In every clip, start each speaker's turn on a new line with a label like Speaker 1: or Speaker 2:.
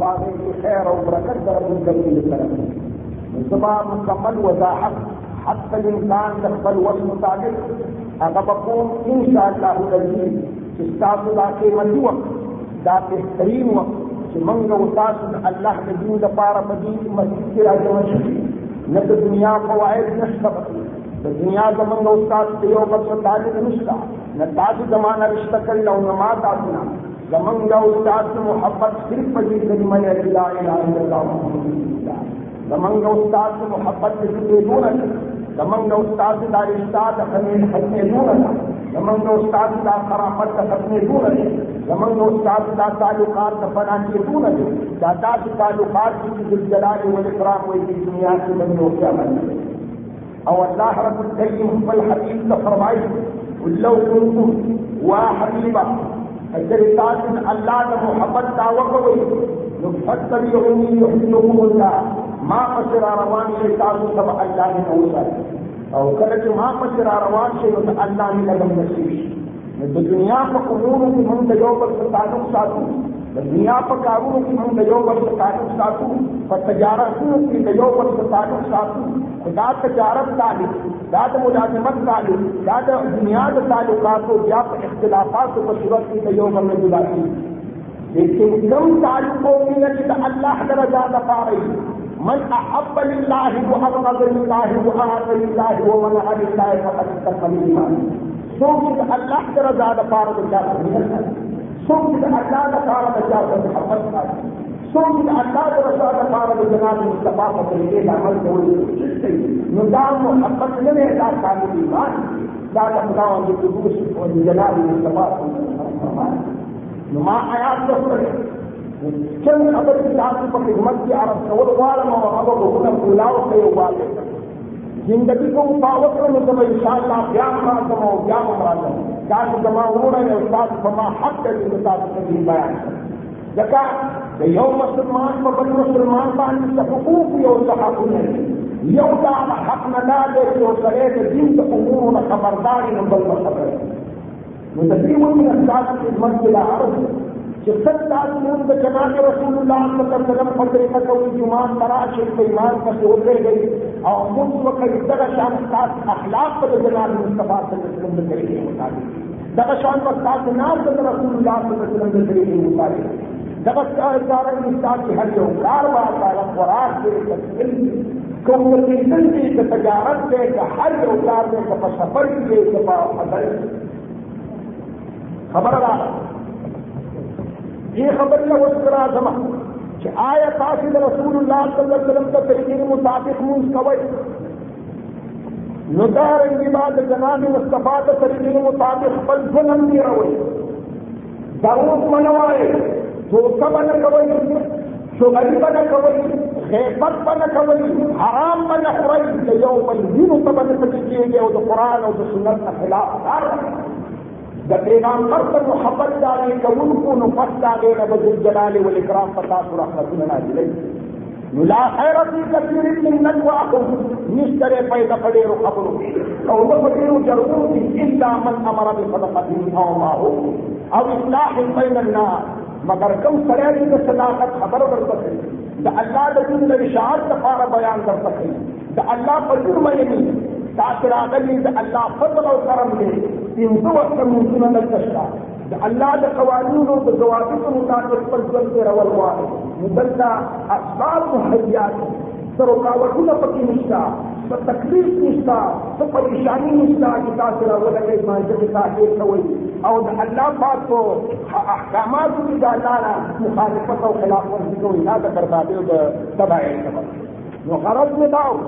Speaker 1: باغې کې خیر أو برکت در موږ سره زما مکمل وضاحت حتى الإنسان تقبل إن شاء الله العزيز چې تاسو دا قیمتي وخت دا بهترین وخت چې موږ الله د دین لپاره مسجد کې راځو د دنیا فواید نشته د دنیا زمونږ أو تاسو ته یو څه تعلق نشته نه تاسو زمانه رشتہ کړل أو نه ما تاسو نه زمونږ أو تاسو محبت صرف په دې کلمه لا إله إلا الله. محمد الله زمونږ أو تاسو محبت دې دونه زمونږ أو تاسو د رشتہ د خمین ختمې دونه زمونږ أو تاسو د خرافت د ختمې دونه زمونږ أو تاسو د تعلقات د فنا کې دونه دا تاسو تعلقات چې د جلال أو اکرام وي په دنیا کې باندې أو قیامت أو الله رب الكريم خپل حبيب ته فرمایي ولو كنتم وحبيبا الشريطات الله د محبت دعوه کوي نو فتبعوني يحببكم الله ما پسر روان شي تاسو سبا الله نه وساتي او کله چې ما پسر روان شي نو الله نه لګم نصیب شي نو د دنیا په امور کې موږ د یو بل تعلق ساتو జ్ఞాపకాలు దయోబలు కాదు సాకు తజారత్ దయోబలు కాదు సాకు پر تجارت تعلق داد ملازمت تعلق داد بنیاد تعلقات و یا اختلافات کو بصورت کی تجوبہ میں جدا لیکن کم تعلقوں کی نجد اللہ درجہ پا رہی۔ من احب للہ و ابغض للہ و اعط للہ و من اعط للہ فقد استقبل ایمان سو اللہ درجہ پا رہی چې الله د پاره د ځای محبت کوي څوک چې الله د رضا د پاره د جناب طریقې د عمل کول نو دا محبت نه دی دا کامل ایمان دا د خدای أو د قدوس أو د جناب مصطفی نو ما آیات وسره څنګه خبر چې تاسو په خدمت کې عرب. کول غواړم أو هغه زندگی کو مساوت مطلب میں مطلب ان شاء اللہ کیا مراسم ہو کیا ممراسم کیا جمع ہو رہے ہیں استاد سما حق کے مطابق بھی بیان جگہ یو مسلمان کو بڑی مسلمان کا ان کا حقوق یو کا حق نہیں۔ یو کا حق نہ نہ دے وہ کرے تو جن کا امور نہ خبرداری نہ بل مسئلہ متقیم من کی خدمت کے ہے۔ کہ سب عموم کے جناب رسول اللہ صلی اللہ علیہ وسلم فضل قدر ایمان تراش ان ایمان کا زور دے گئی۔ اور اس وقت درا شام ساتھ اخلاق پر جناب مصطفیٰ صلی اللہ علیہ وسلم کے ذریعے مطابق درا شام پر ساتھ نام صلی رسول اللہ صلی اللہ علیہ وسلم کے ذریعے مطابق دبستہ ادارہ انسان کی ہر جو کاروبار کا خوراک سے کمپٹیشن کی کہ تجارت سے ہر اوتار میں کہ سفر کیے کہ خبر آ رہا یہ خبر نہ ہو سکرا سما کہ آیا تاثر رسول اللہ صلی اللہ علیہ وسلم کا طریقے مطابق منس قوی ندار انگیباد جناب مصطفیٰ کا طریقے مطابق فلزنم دیا روئے دروس منوائے دوسہ بنا تو شغل بنا کوئی خیبت بنا کوئی حرام بنا کبئی یو پر کوئی یوم نے بنا کیے گئے وہ تو قرآن اور تو سنت کا خلاف دار پیغامبر محبت ڈالے قبول کو نفت ڈالے ربد الجلال والاکرام پتا سورہ رسولنا علیہ ملا خیرت کثیر من نجواکم نشتر پیدا پڑے رو خبرو قوم فقیرو جرؤوتی الا من امر بصدقت او معروف او اصلاح بین الناس۔ مگر کم سرے دی صداقت خبر کر سکے۔ دا اللہ دین دا اشاعت دا بیان کر سکے۔ دا اللہ پر جرم تاکہ آگلی دا اللہ فضل و کرم دے پینزو وقت موسیم موسینا نکشتا دا اللہ دا قوانین و دا دوابی کو مطابق پر جل کے روال رول والے مبلدہ اسباب محیات سروکاوٹوں پکی نشتا تو تکلیف نشتا تو پریشانی نشتا کہ تاسو راولګي ما چې تاسو کوي او دا اللہ پاک کو احکامات کی دا لانا مخالفت و خلاف ورزي کوي دا کرتا دے دا تبعي سبب نو غرض نه داو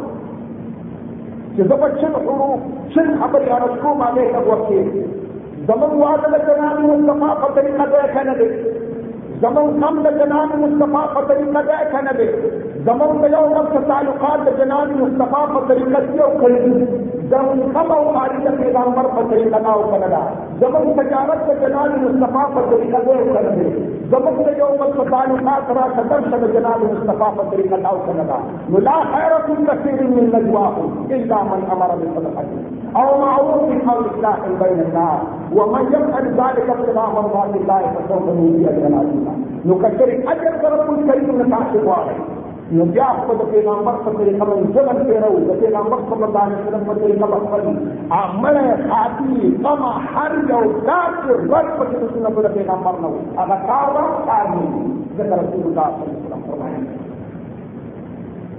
Speaker 1: په چن حروف چن خبرې عرض کوم هغې ته وکړې زمون واده د جناب مصطفی په زمون کم د جناب مصطفی په طریقه دی که نه دی زمون د یو وخت تعلقات د جناب مصطفی په طریقه دی أو کړي زمون کم أو خارج د پیغمبر په طریقه دا أو کنه دا زمون تجارت د جناب مصطفی په طریقه دی أو کنه دی زمون د یو وخت تعلقات را قدم د جناب مصطفی په طریقه دا أو کنه دا نو لا خیر فی کثیر من نجواهم الا من أمر بصدقة أو معروف أو اصلاح بین الناس. ومن يفعل ذلك ابتغاء مرضات الله فسوف نؤتيه اجرا عظيما نكثر اجر رب الكريم نتعشق عليه يرجع خود پیغمبر صلی اللہ علیہ وسلم زمن پہ رہو، تو پیغمبر الله اللہ علیہ وسلم پر طریقہ بخلی عمل خاطی قما ہر یو کار کے رد پر سنت پر پیغمبر نہ ہو۔ اگر کار رہا کار نہیں ذکر رسول اللہ صلی اللہ علیہ وسلم فرمائے۔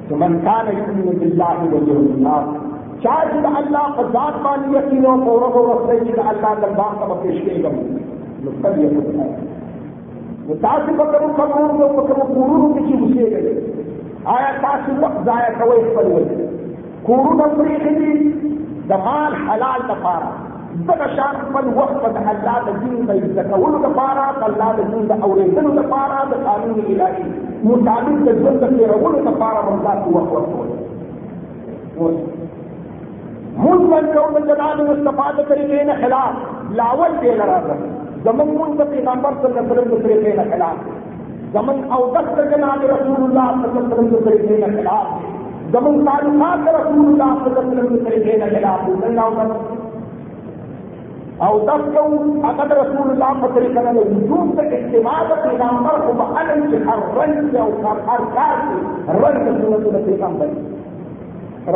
Speaker 1: تو من کان یؤمن باللہ والیوم الاخر چاہے جب اللہ قضات بانی یقین و قورب و رسے جب اللہ دربار کا پیش کے گم نقطہ یہ ہے نو تاسو په کوم کوم په کوم کورونو کې چې آیا تاسو وخت ضایع کوئ خپل وخت کورونه پرېښي دي د مال حلال لپاره دغه شان خپل وخت په الله د دین د زده کولو لپاره د الله د دین د اورېدلو لپاره د قانون الهي مطابق د ژوند د تېرولو لپاره هم تاسو وخت ورکوئ مونږ من کوم د جلال مصطفی د طریقې نه خلاف لاول دی لراځه زمن ملک نمبر صلی اللہ علیہ وسلم کے خلاف زمن اوقت کے نام رسول اللہ صلی اللہ علیہ وسلم کے طریقے خلاف زمن تعلقات رسول اللہ صلی اللہ علیہ وسلم کے طریقے خلاف ہے۔ اللہ عمر کو اگر رسول اللہ کے طریقے وجود سے استعمال کے ہر رنگ سے اور ہر کار سے رنگ سنت میں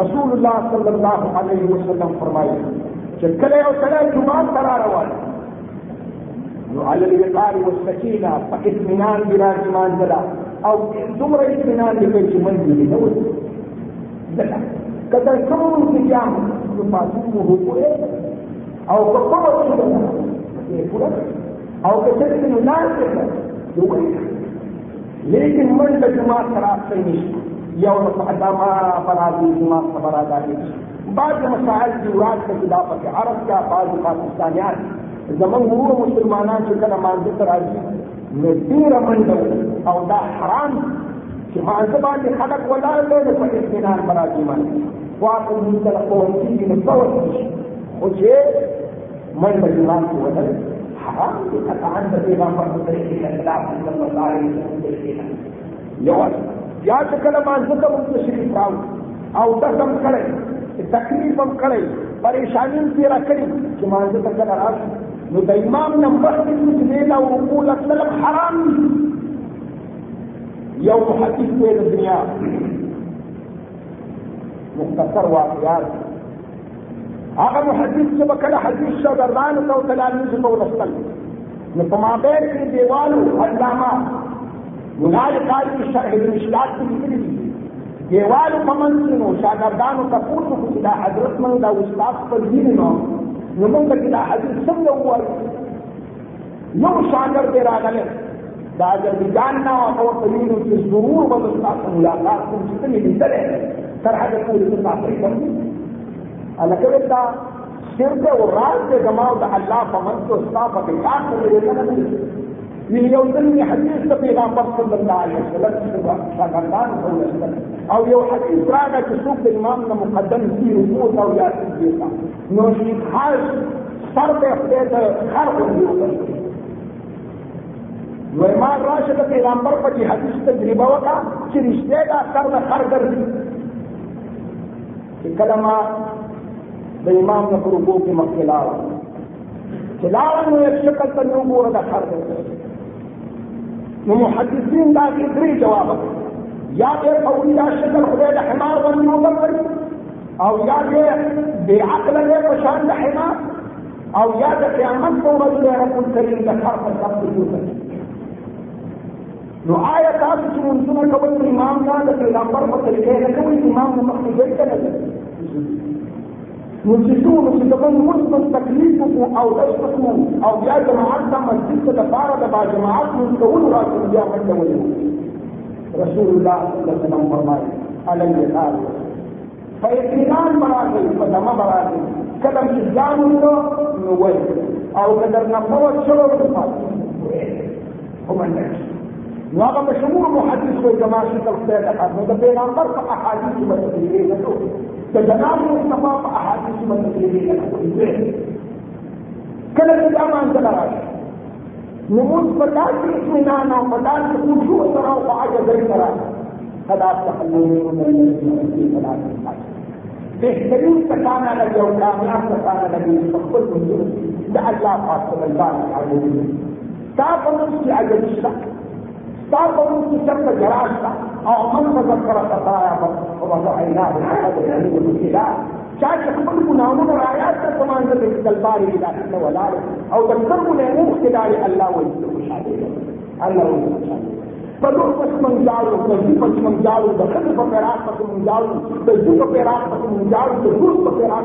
Speaker 1: رسول اللہ صلی اللہ علیہ وسلم فرمائے کہ کلے اور کلے جمعہ کرا رہا ہے لکه چې منځ دې نو دلته کله کوم چې جام نو پاتو هو پوره أو په کومه څه پوره أو که څه نو نه لیکن من نشي یو نو ادمه فرازي جمعه خبره ده بعض مسائل دی ورات کې دا په عرب کې بعض پاکستانيان زمون ورو مسلمانان چې کله مانځه ته راځي نو ډېره منډه او دا حرام چې مانځه باندې خلک ولاړ دی په اطمینان باندې باندې واقع موږ ته قوم چې نو څور خو چې منډه جماعت ولر حرام دي قطعا د پیغمبر په طریقې خلاف صلی الله علیه وسلم یو یا چې کله مانځه ته موږ تشریف راو او دسم کړي تکلیف هم کړي پریشانی هم تیرا کړي چې مانځه ته کله راشي نو د امام نه مخکې چې دی أو رکوع أصلا حرام یو حدیث دی د دنیا. مختصر واقعات. هغه محدث چې کله حدیث شاګردانو ته أو تلاميذ ته ورسول نو په مابین کې دیوالو علامه. منال قاری شرح المشکلات کې لیکلي دي. دیوالو په منځ کې نو شاګردانو ته پوښتنه دا حضرت من دا استاد په دین نو. موږ کې دا حدیث څنګه وایي یو شاګرد راغله دا اذربایجان نه أو په وینو چې ضرور به تاسو ملاقات کوم چې څنګه لیدل تر هغه پورې تاسو باندې الکه دا شرک أو راز د جماع د الله په منځ کې استاد په کار کوي من یو ځل حدیث د پیغمبر صلی الله علیه وسلم شاګردان أو أو یو حدیث راغی چې څوک د امام نه مقدم دی رکوع أو یا نوشی سر دیکھتے ہر ہونا پڑے مہمان راشد پیغمبر پر جی حدیث تجربہ ہوتا کہ رشتے کا سر کر دی۔ امام کرو کی مکے لاڑا نو ایک شکل نو گورا دا خر نو محدثین دا کی دری جواب یا ایک اولیاء شکل خدا دا حمار ونیو بر کری أو یا دې بے عقل له په شان د حمار أو یا د قیامت په ورځ د رب کریم د خلق سب جوړ نو آیا تاسو چې منځونه کوي امام دا د پیغمبر په طریقې نه کوي امام نو مخکې ځای ته نو چې څو نو چې دغه مثبت تکلیف أو دشت أو بیا جماعت د مسجد ته لپاره د با جماعت نو کول راځي بیا ولې؟ رسول الله صلی الله علیه وسلم فرمایي علم یقال فاطمینان براغی فدما براغی کلم چې ځان نو نو وای أو کدر نه په پاتې هم نو هغه مشهور محدث کو جماعت شکل خدای ته د پیغمبر په احادیث باندې نه كجناب المصطفى په احادیث باندې کېږي کله چې أمان سره راشي نو موږ په داسې اطمینان أو په داسې خشوع سره أو په فلا تحللوا من المسلمين فلا تحللوا بهترین کسانه لګي أو کامیاب کسانه لګي په خپل منځ د الله پاک په بارک عزیز تا په موږ کې عجز شته تعرفوا في شرط جراسة أو من تذكر خطايا فوضعناه بحسب العلم والابتلاء چاہے خپل ګناهونو رايات ته سامان د دلبار الهي ولا أو د څرګو له مو خدای الله وي الله وي پدو بدو پچمنجارو کہیں پچمنجارو بخت بکرا پچمنجارو کہیں بکرا پچمنجارو تو دور بکرا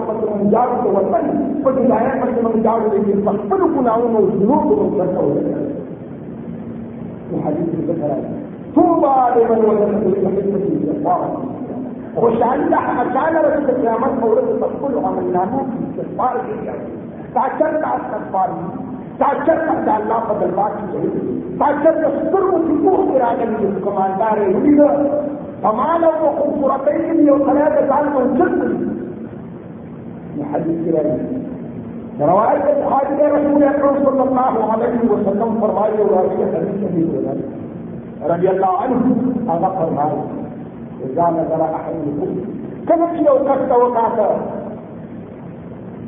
Speaker 1: جاؤ تو وطن پچمایا پچمنجارو لیکن پچپن گناہوں میں ضرور کو کرتا ہو جائے تو حدیث میں بکرا توبہ لمن وزن بالحکمت اللہ خوشحالی اچانک رکھ قیامت عورت سب کو عمل ناموں کی کے لیے تاچر کا استغفار تعشرت على استغفار تعشرت على الله قد الباقي تعشرت السر في فوق إرادة من الكماندار يريد فما لو خبصرتين يوم ثلاثة عن من جد حديث كلامي روایت بخاری میں رسول اکرم صلی اللہ علیہ وسلم فرمائے اور حدیث حدیث رضی اللہ عنہ هذا فرمائے اذا نظر احدكم كما لو كفت وكاتا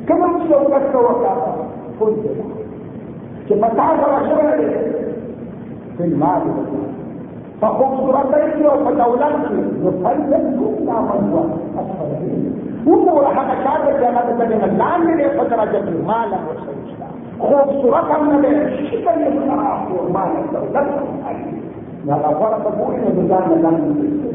Speaker 1: كما لو كفت وكاتا قلت چې مکان سره شوی دی فل مال په خوبصورتۍ کې او په دولت کې نو فلسل کوم منوه اسفل وګوره هغه چا دی چې هغه د کلمه لاندې دی په درجه کې مال هم ورسره شته خوبصورت هم نه دی شکل یې خراب و مال دولت هم هغه غوره په پوهې نه ځان نه لاندې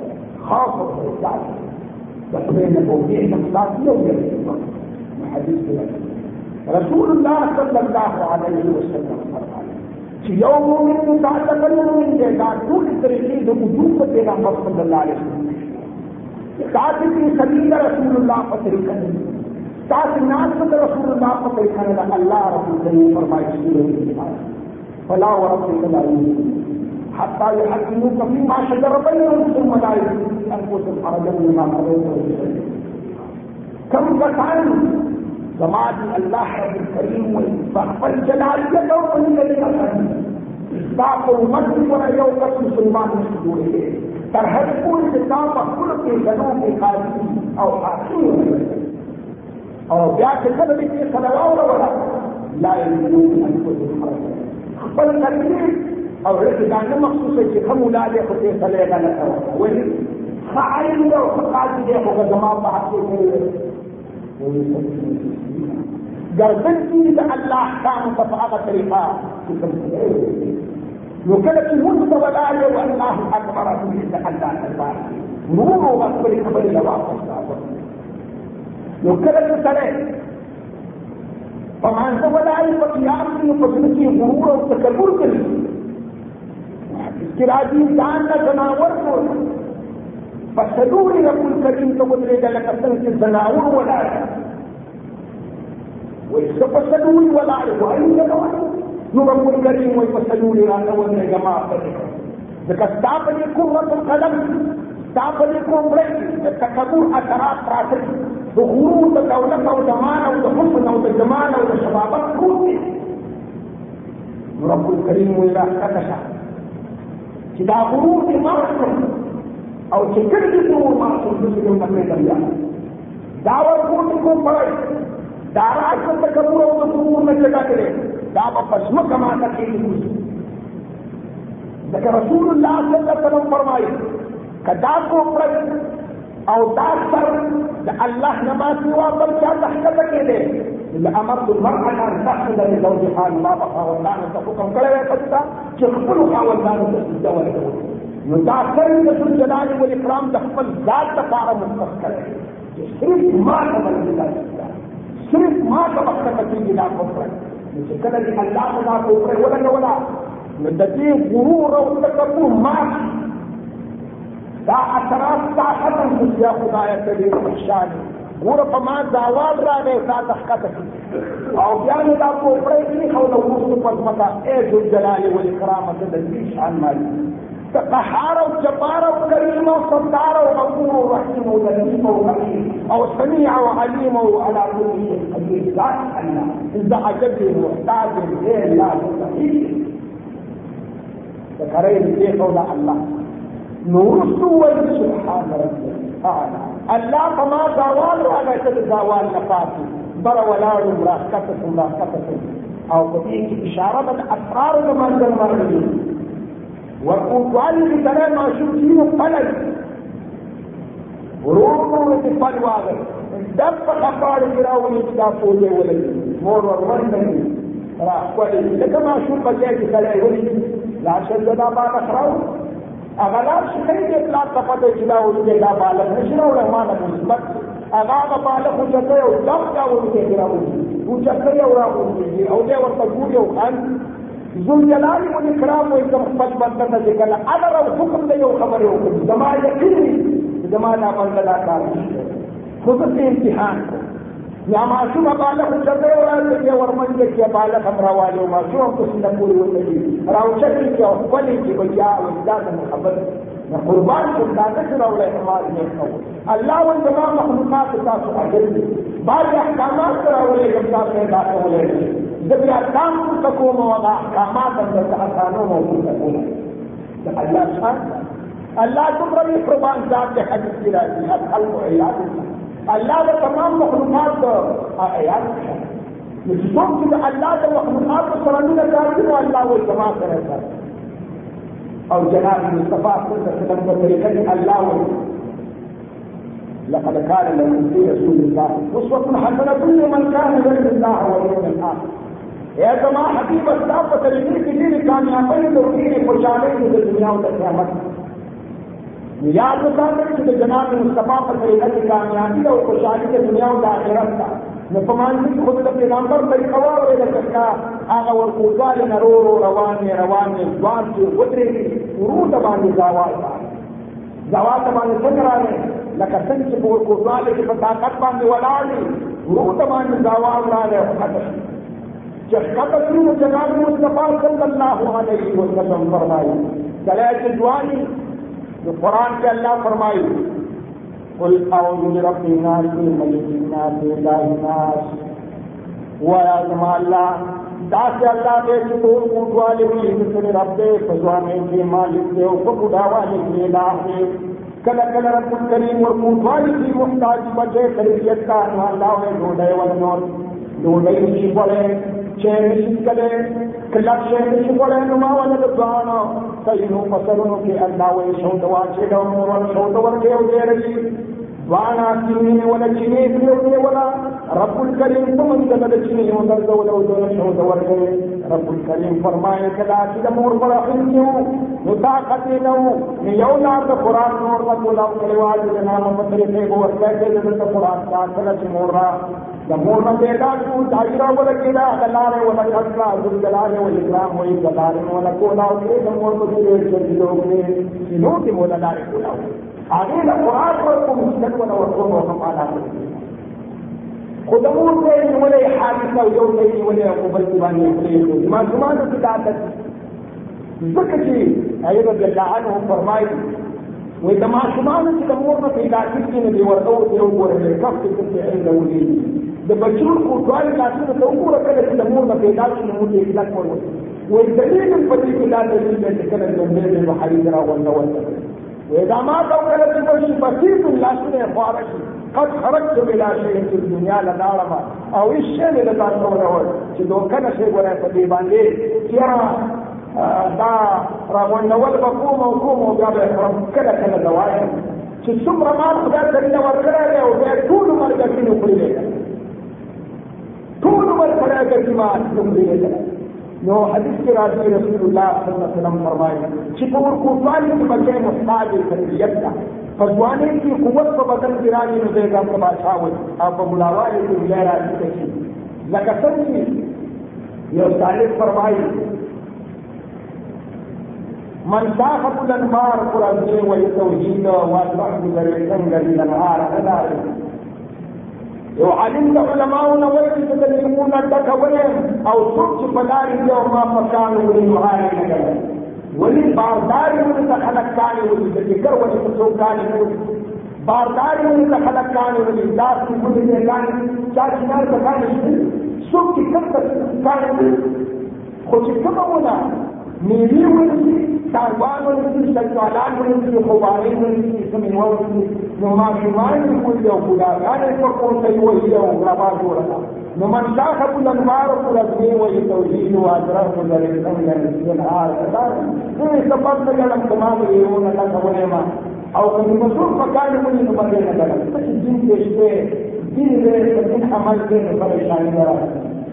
Speaker 1: خاص ہو کے جاتی بچے میں وہ بھی نقصانیوں کے حدیث کے رسول اللہ صلی اللہ علیہ وسلم طریقے مقصد اللہ علیہ وسلم سلیل رسول اللہ پر طریقہ نہیں رسول اللہ پر طریقہ نہیں اللہ رسول سورہ فلا اللہ حتى يحكموك فيما شجر بينهم ثم لا يجدون انفسهم حرجا مما قضيت كم بكان زمان الله رب الكريم فخبر جلالية ومن الذي باپ امت پر یو کس مسلمان نہیں جوڑے تر ہر کوئی کتاب کل کے گنوں کے قاضی اور حاکم اور بیا کے سب کے صلواو ولا. لا يمكن أن تكون بل تكليف أو رجع مخصوص چې کوم لاله خو ته سره نه کوي ولی خاين أو قاضي دې خو زما په حق کې ګرځن دي د الله احکام په هغه طریقه چې کوم نو کله چې موږ ته ولاړ یو الله اکبر دې د الله اکبر نور أو خپل خبرې لا واپس نو کله چې سره په مانځه ولاړ په قیام کې په دې کې غرور أو تکبر کوي استراجي ځان نه جناور کو فسدوري رب الكريم ته ودرېږه لکه څنګه چې زناور ولاړ ويستفسدوا ولا عرفوا نو رب الكريم ويفسدوا رانا وأنا جماعة ځکه ستا په دې قوت القلم ستا په دې قوت د تکبر اثرات پراته د غرور د دولت أو زمان أو د حسن أو د جمال أو د شبابت قوت دي رب الكريم وی راکته چې دا غرور دې مارسو او چې کله دې غرور مارسو دې نه دا ورکوټ کوم پړای دا راځه تکبر او غرور نه چټا کړي. دا په پښمه کما تا کې ځکه رسول الله صلی الله علیه وسلم فرمایي کدا کو پر او دا سر د الله نما سوا بل چا تحت کې دي لامر المرأة ان تحت لزوجها ما بقى والله حکم کړی وي پتا چې خاوندانو ته سجده ورکړي نو دا سر د ذل جلال أو اکرام د خپل ذات لپاره مختص کړي صرف ما ته بل صرف ما ته وخت کېږي دا کوپر چې کله چې الله تعالی کوپر ولا ولا. نو دې غرور أو تکبر ما. دا اثرات تا ختم یا خدای ته دې ګور په ما داوال راغی تا تحقیق أو بیا نو دا کوپر کې خو نو وروسته په مکه اے ذو جلال و اکرام ته د دې شان مالي قهار وجبار وكريم وستار وغفور ورحيم ولطيف ورحيم أو سميع وعليم وعلى كل شيء قدير لا الله اذا عجبه محتاج غير لا مستحيل ذكرين الشيخ ولا الله نور السور سبحان ربي اعلى الله فما زوال ولا تزاوال نفاتي بر ولا مراقبتكم مراقبتكم أو بدي اشاره من اسرار ما المرء ورقوقوالي في سنة ما شوكينو قلل ورورو في فالواغر دب خبار كراوني كدا فوجي ولد مور ورور بني راح قولي لك ما شوك بجاي في سنة ولد لا شدنا ما نخراو اغلاب اغلب شکری એટલા કપટ એટલા ઉલકેલા બાલકૃષ્ણ રમાન મુસ્બત ಅಗಾಗ ಬಾಲಕು ಜೊತೆ ಉದ್ದಕ್ಕ ಉಳಿಕೆಗಿರ ಉಚ್ಚಕ್ರಿಯ ಉರ ಉಳಿಕೆ ಅವನೇ ಒಂದು ಕೂಡಿಯವು ಖಾನ್ ذوالجلال و الاکرام و کوم پد بنده ته ذکر اگر اب حکم دی یو خبر یو زما یقین زما نه بنده لا خود سے امتحان کو۔ یا معصوم بالغ ಚಟವಳಲ್ಲಿ ವರ್ಮಂಜಕ್ಕೆ ಬಾಲಕ ರವಾಜು ಮಾಸೂಮ್ ಕುಸಿನ ಪೂರ್ವದಲ್ಲಿ ರಾವ್ ಚಕ್ರಿಕೆ ಕೊಲಿಕ್ಕೆ ಬಯ್ಯ ಇದ್ದಾದ ಮುಹಬ್ಬತ್ قربان کنڈانے سے روڑے ہمارے میں اللہ و تمام محمودات کا اجر دے بعض احکامات سے روڑے جمتا سے داخل ہو جائے جب یہ احکام کو تکو مولا احکامات اندر کا احسانوں موجود تکو تو اللہ شان. اللہ تم ربی قربان صاحب کے حدیث کی راضی ہے خلق و عیاد اللہ اللہ نے تمام مخلوقات کو کیا جسم کی اللہ کے مخلوقات کو سرانی کا چاہتی ہوں اللہ وہ جمع کرے گا۔ اور جناب مصطفیٰ صلی اللہ علیہ وسلم کو طریقے اللہ وہ لقد كان لكم في رسول الله أسوة حسنة لمن كان يرجو الله واليوم الآخر اے زما حبیب استا په طریقې کې ډېرې کامیابۍ او ډېرې خوشحالۍ د دنیا او د قیامت۔ یا اللہ کرے کہ جناب مصطفیٰ پر طریقہ کی کامیابی اور خوشحالی کے دنیا و آخرت کا۔ نفمانسی خود کا پیغمبر طریقہ اور لکه کا هغه ورکوزال نرو رو روان روان ځوان چې ودرې ورو د باندې زوال زوال د باندې څنګه راغی لکه څنګه چې ورکوزال کې په طاقت باندې ولاړ دی ورو د باندې زوال راغی چې خطر نو جناب مصطفی صلی الله علیه وسلم فرمایي کله چې ځواني جو قرآن کے اللہ فرمائی کل رب الناس کی الناس الہ الناس۔ وہ آزما اللہ، داس اللہ کے سکون اونٹ والے بھی ہندسن رب دے فضوانے کے مالک دے خود اڑاوانے کے لا دے کل کل رب کریم اور اونٹ والے کی مختاج بچے خریدیت کا اللہ ہوئے ڈھونڈے والے نشي خوړلی چې نشي کلی کلک شی نشي خوړلی نو ما ور شوده ورکې أو دی رشي وانا كنين ولا كلمين في يومي ولا رب الكريم فمن دم دچني و درد و دو دو شو رب الكريم فرمائے کلا کی مور بڑا خنیو نتا کتے نو. یو لار قران نور دا کولا کلواج دے نام پتری تے گو تے دے دا قران دا کلا چ مور را دا مور نہ دے دا کو دایرا ولا کیدا اللہ نے ولا کلا ذل جلال و اکرام ولا کولا او دے مور کو دے دے لوگ نے نو تے قران ورکو مسلک ولا ورکو هم اعلی خدمون ولې حادثه یو دې ولې أو بل باندې پرې ما ځکه چې ایوب رضی الله عنه د مور نه پیدا کیږي نو دی ورته أو یو ګورې کفت کې عند ولي د بچو کو ټول تاسو ته وګوره کله چې د مور نه پیدا شي نو دې کلک ورو وې دلیل په دې کې اعدامات او کله چې به شي بسیط لاسونه خواره شي قد خرجت بلا شيء في الدنيا لدارما او هیڅ شی نه لته کول ول چې دوکه نشي ګورای په دې باندې چیرې دا راغونډول به کوم او کوم او بیا به کله کله دوایم چې څومره مال خدای درنه ورکړی دی او بیا ټول مرګ کې نه کړی دی ټول مرګ خدای درنه ورکړی دی جو حدیث کے راضی رسول اللہ صلی اللہ علیہ وسلم فرمائے شکور خوشحالی کے بچے محتاج خیریت کا فضوانے کی قوت کو بدل گرانی مجھے گا کا بادشاہ ہو آپ بلاوا لے کے غیر راضی کیسی لکسن کی یہ تعریف فرمائی منصاف الانوار قرآن و توحید و البحر در سنگ الانوار ادا یو عالم د علماو نه وایي چې د لیمونه ټکولې او څوک چې په لارې دي او ما په کان وړي نو هغه نه کوي ولې باردار یو د خلک کان وړي د فکر ولې په څوک کان وړي باردار یو د خلک کان وړي دا څه په دې کان چا چې نه کان شي څوک چې کله کان وړي خو چې کومه ونه میوې ونیسي چاربان ونیسي شجالان ونیسي خوبانۍ ونیسي څه میوه ونیسي نو ماشومان یې کولي او بوډاګان یې په کور ته یوهي او غربا جوړه ده نو من شاخب الانوار قرآن وهي توحيد وأدركت للإنسان من النهار كتار نو سبب لك لك تمام يقولون لك ونعمة او که مسعود مکان کوي نو باندې نه لګي چې دین دې شته دین دې په عمل کې پریشانی راځي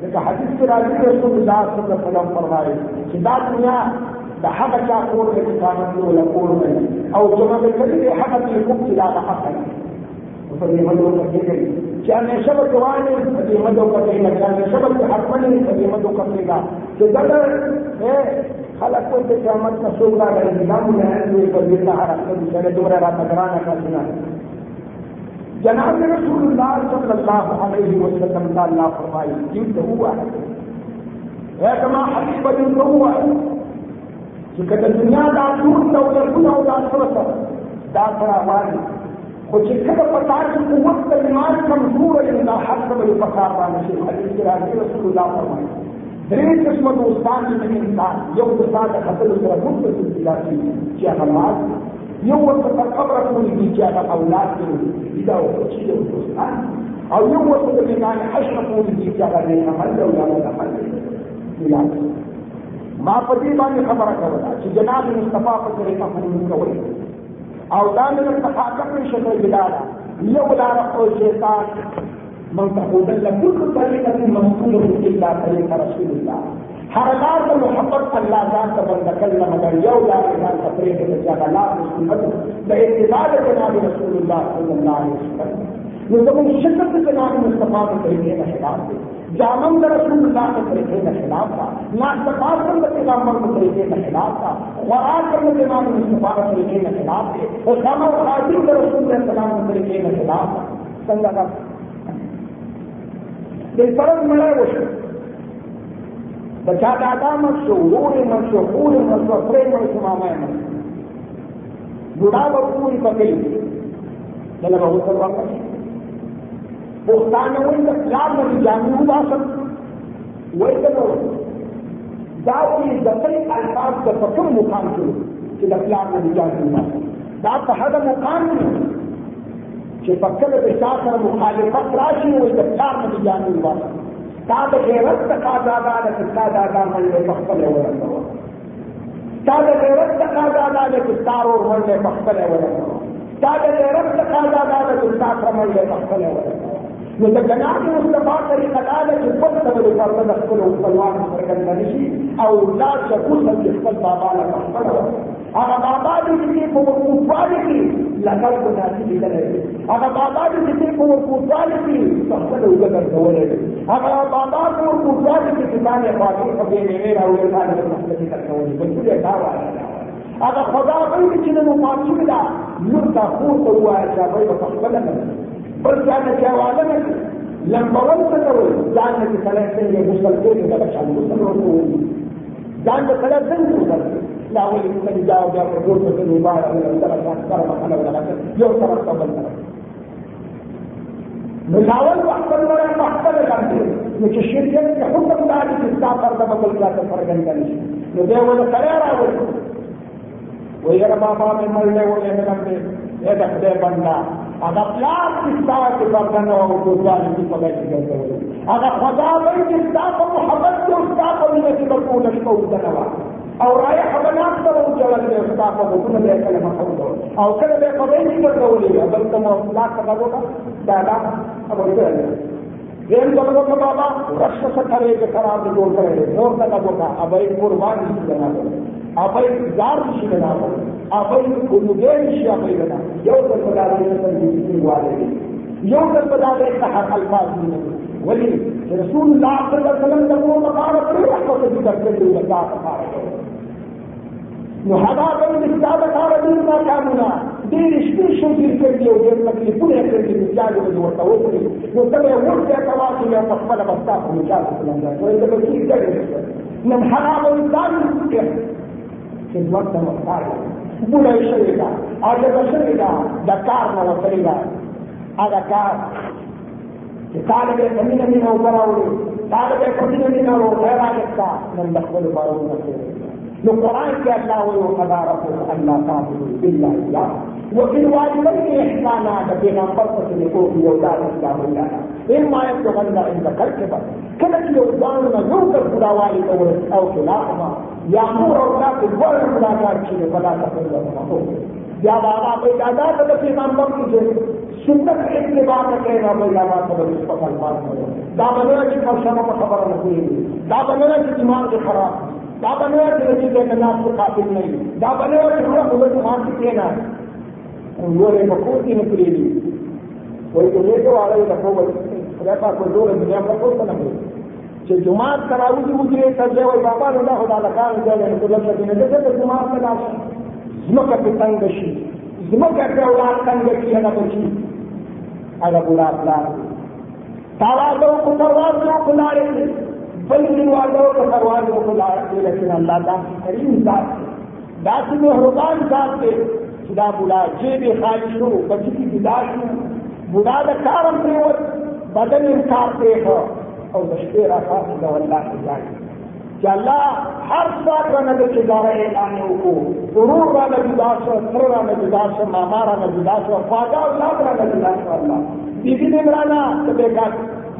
Speaker 1: لیکن حدیث کے راجی رسول اللہ صلی اللہ علیہ فرمائے کتاب دنیا حق اچھا کور کے کسان کی ولا کور میں جو جمع کلی دے حق کی خوب کی لا حق ہے۔ فدی مدو کا کیا کا گا کیا میں شب کے حق میں کا گا۔ کہ ہے، خلق کو قیامت کا سوگا گئے ہے جو ایک دیتا دوسرے دوبارہ رات جناب رسول اللہ صلی اللہ علیہ وسلم کا اللہ فرمائی تو ہوا ہے؟ کما جن تو ہوا ہے؟ کہ کہتے دنیا دا دور تو در گنا دا سرسا دا سرا والی خو چې کله په تاسو قوت د ایمان کمزور دی دا حق به په کار باندې شي حدیث کې راځي رسول الله فرمایي درې قسمه دوستان دي انسان یو د ساده خپل سره متصل دي چې هغه یو ورته په قبر کوي چې هغه اولاد دي دا او چې یو دوستان او یو ورته په میدان حشر کوي چې هغه نه عمل او یا عمل ما په دې باندې خبره کوله چې جناب مصطفی په طریقه باندې کوي او دا مې تحقق شته بلاله یو لا رقو شیطان من تقول لكل طريقة مقصودة إلا طريق رسول الله حرکات محبت اللہ جان کا بند کلم اگر یو لا انسان خطرے کے بچہ کا لاکھ سنت اعتماد کے نام رسول اللہ صلی اللہ علیہ وسلم۔ نظم شدت نام مصطفیٰ کے طریقے کا خلاف دے جامم رسول اللہ کے طریقے کا خلاف تھا۔ ناشتفاق کرنا پیغامبر کے طریقے کا خلاف تھا۔ خوراک کرنا نام مصطفیٰ کے طریقے کا خلاف تھے اسامہ خاطر رسول السلام کے طریقے کا خلاف تھا۔ سنگا کا بے فرق ملا وہ د چا ډاډا مړ شو ورور یې مړ شو خور یې مړ شو خره یې مړ شو ماما یې مړ شو بوډا به پورې پکې دله به غسل ورکړي پښتانه وایي د پلار نه جامې وباسم وایي که نه دا وایي د خپل الفاظ د په کوم مقام کې چې د پلار نه جامې وباسم دا په هغه مقام کې چې په کله د چا سره مخالفت راشي وایي د پلار نه جامې وباسم تا د غیرت تقاضا ده چې تا دا دا باندې پخپل ورکړو تا د غیرت تقاضا ده چې تا ور باندې پخپل ورکړو تا د غیرت تقاضا ده چې تا کومل پخپل ورکړو نو د جناب مصطفی طریقه دا ده چې په څه د فرض د خپل خپلوان څرګند نشي أو لا شکوس د خپل بابا له خپل هغه بابا دې چې په وقوفوالي کې لکه په ناسي لیدل هغه بابا دې چې په وقوفوالي کې خپل وګړه ګرځولې هغه بابا په وقوفوالي کې چې باندې خاطر په دې نه راوړل باندې خپل کې تکولې بل څه دا وایي هغه خدا به چې نو پاتې دا نو تاسو ته وایي چې به خپل نه بل ځا نه چاواله نه لمبول څه کوي ځان نه سره څنګه مسل کوي دا چې مسل ورته ځان نه سره څنګه لا ولي ممكن يجاوب يا رسول في المبارك من السلف أكثر ما ولا لكن يوم ترى قبل من أول وقت ولا محتل لكن مش الشركة يحط ذلك تستعبر ده بقول لا تفرق عن نبي ولا كلام ولا ويرى بابا من ملة ولا من هذا خدای بندا. هغه پلار چې أو ګوزار دي په دې کې کوي هغه خدا به چې محبت أو تاسو نه چې په ودنوا او رايح بنا اكثر وجلل به استاقه وكنا به كلمة حوله او كنا به قبين كبر قولي بل كما لا تقرر دادا ابو كلمة زين دلو کا بابا. رش سکھرے کے قرار جوڑ کرے اور تک ابو کا ابھی قربان کی لنا ابھی زار کی لنا ابھی کنگین کی ابھی لنا یو دل بدارے نے تنظیم والے یو دل بدارے کا حق الفاظ نہیں ولی رسول الله صلی الله علیه وسلم دغه مقام په رحمت کې ذکر کړی دی دا نو هغه د استاد کار دې ما کامونه ډېر شپې شو دې کړی أو ډېر تکلیفونه کړی چې چاله دې ورته وکړي نو ته یې ورته تواصل یو په خپل بستا په مجال سلام دا نو دې به کېږي نن هغه انسان چې وخت مختار بوله شوی دا اجازه شوی دا د کار نه وتلی دا دخل بارون جو قرآن کہتا ہے وہ خدا رکھو اللہ صاحب اللہ وہ ان والدین کے احسانات کے نام پر پتنے کو بھی ادارت کا ہو جانا ان مائن کو بندہ ان کا کر کے بس کلک یہ اداروں میں نور کر خدا والی کو او کے ہوا یا مور اور نہ کہ بڑا خدا کا اچھی نے ملاقات کا بنا کر ہو یا بابا، کوئی دادا تو کے نام پر کیجیے سنت کے اتنے بات کا کہنا کوئی دادا کو اس پر بات کرو۔ دا بنونا کی خبر سما پر خبر نہیں۔ دا بنونا کی دماغ کے خراب دابنور رسی جگنات کو قابل نہیں دابنور ہمارا بزرگ مان سکے نا انہوں نے مقبول کی نکلی لی کوئی تو لے تو آ رہے رکھو రేపా కొద్దు జ్ఞాపకం జుమాత్ కరావుకి ఉద్రే సర్జే వై బాబా నిన్న హుదా లకాన్ జైన కులత దిన జతే జుమాత్ కరావు زمکه په تنگ شي زمکه په اولاد تنگ ہے نہ بچي اگر ګورا اپنا تالا دو کو پرواز دو کو لاړې بلکہ والوں سروازوں کو لاڑتے لیکن اللہ تعالیٰ کریم ذات کے داس مہربان ذات کے خدا بلا جیب خواہش ہو بچی کی گداش ہو۔ بلا دکارم پریوت بدن انکار پہ ہو۔ اور بشتے رکھا خدا اللہ کے جائے کہ اللہ ہر سال کا نظر کے جا رہے لانوں کو غرور والا گداش ہو سروا میں گداش ہو مامارا میں گداش ہو خواجہ اللہ کا گداش ہو، اللہ۔ بیبی نے بنانا تو بیکار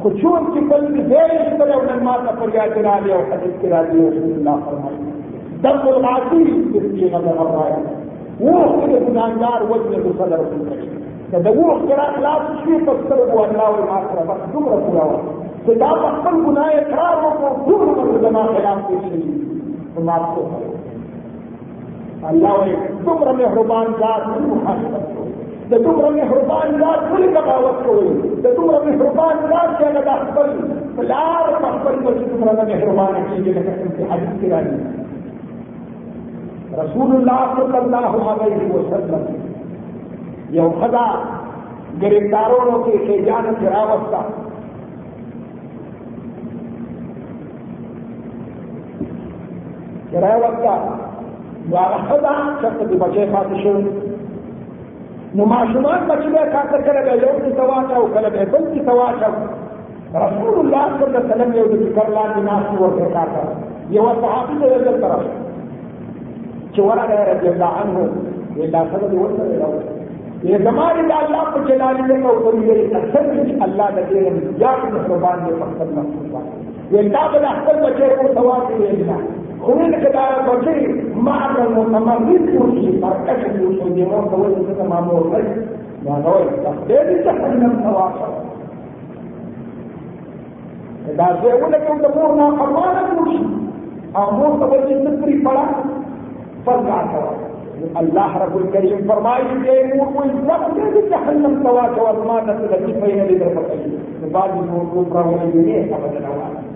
Speaker 1: خو چون چې بل دې ځای سره او ما ته فریاد راځي او حدیث کې راځي رسول الله فرمایي. دم العاصي چې غضب راځي. وو چې ګناګار وجه د صدر کوي دا د وو کرا خلاص شي په سترګو الله او ما سره بس دومره پورا و چې دا په خپل ګناه اقرار وکړو ټول مرګ زما خلاف ته شي. ما څه الله وي دومره مهربان ذات محاسبه د دتومرمی ಹುಡುಕಾಡಿದಾರ್ ಕುಲಿಕ ಬಾವತ್ಕೊಳ್ಳಿ ದತುಮರಮಿ ಹುಡುಕಾಡಿದಾರ್ ಕೇಳದ ಹಬ್ಬಲಿ ಎಲ್ಲಾರ ಮಕ್ಕಳು کی ಮೆಹರುಮಾನ ಕೀಗೆ ಹರಿಸಿರಾಗಿ رسول اللہ صلی اللہ علیہ وسلم یہ خدا گرفتاروں کے خیجان گراوت کا گراوت کا واخدا شخص بچے پاتشن نو ماشومان بچي به کاته کړه به یو څه تواچا او کله به بل څه تواچا رسول الله صلی الله علیه وسلم یو د ذکر لاندې ناس ورته کاته یو صحابي ته یې طرف چې ورغه رضی الله عنه یې دا سره دی ورته یہ زمانے کا اللہ کو جلانے کا اوپر یہ اکثر اللہ کا دے یا مہربان یہ مقصد محسوس اکثر بچے کو ثواب دے هناك كذا بشيء معنى المتمرد يوشي فرقش يوشي ديمون طويل كذا معمول غير ما تواصل إذا سيقول لك أنت مورنا قروانا يوشي أو مور طويل فلا تواصل الله رب الكريم فرمائي کہ مور کو اسلام دے جہنم تواصل وما نسل بين لدرجه بعد الموت راهو نه ابدا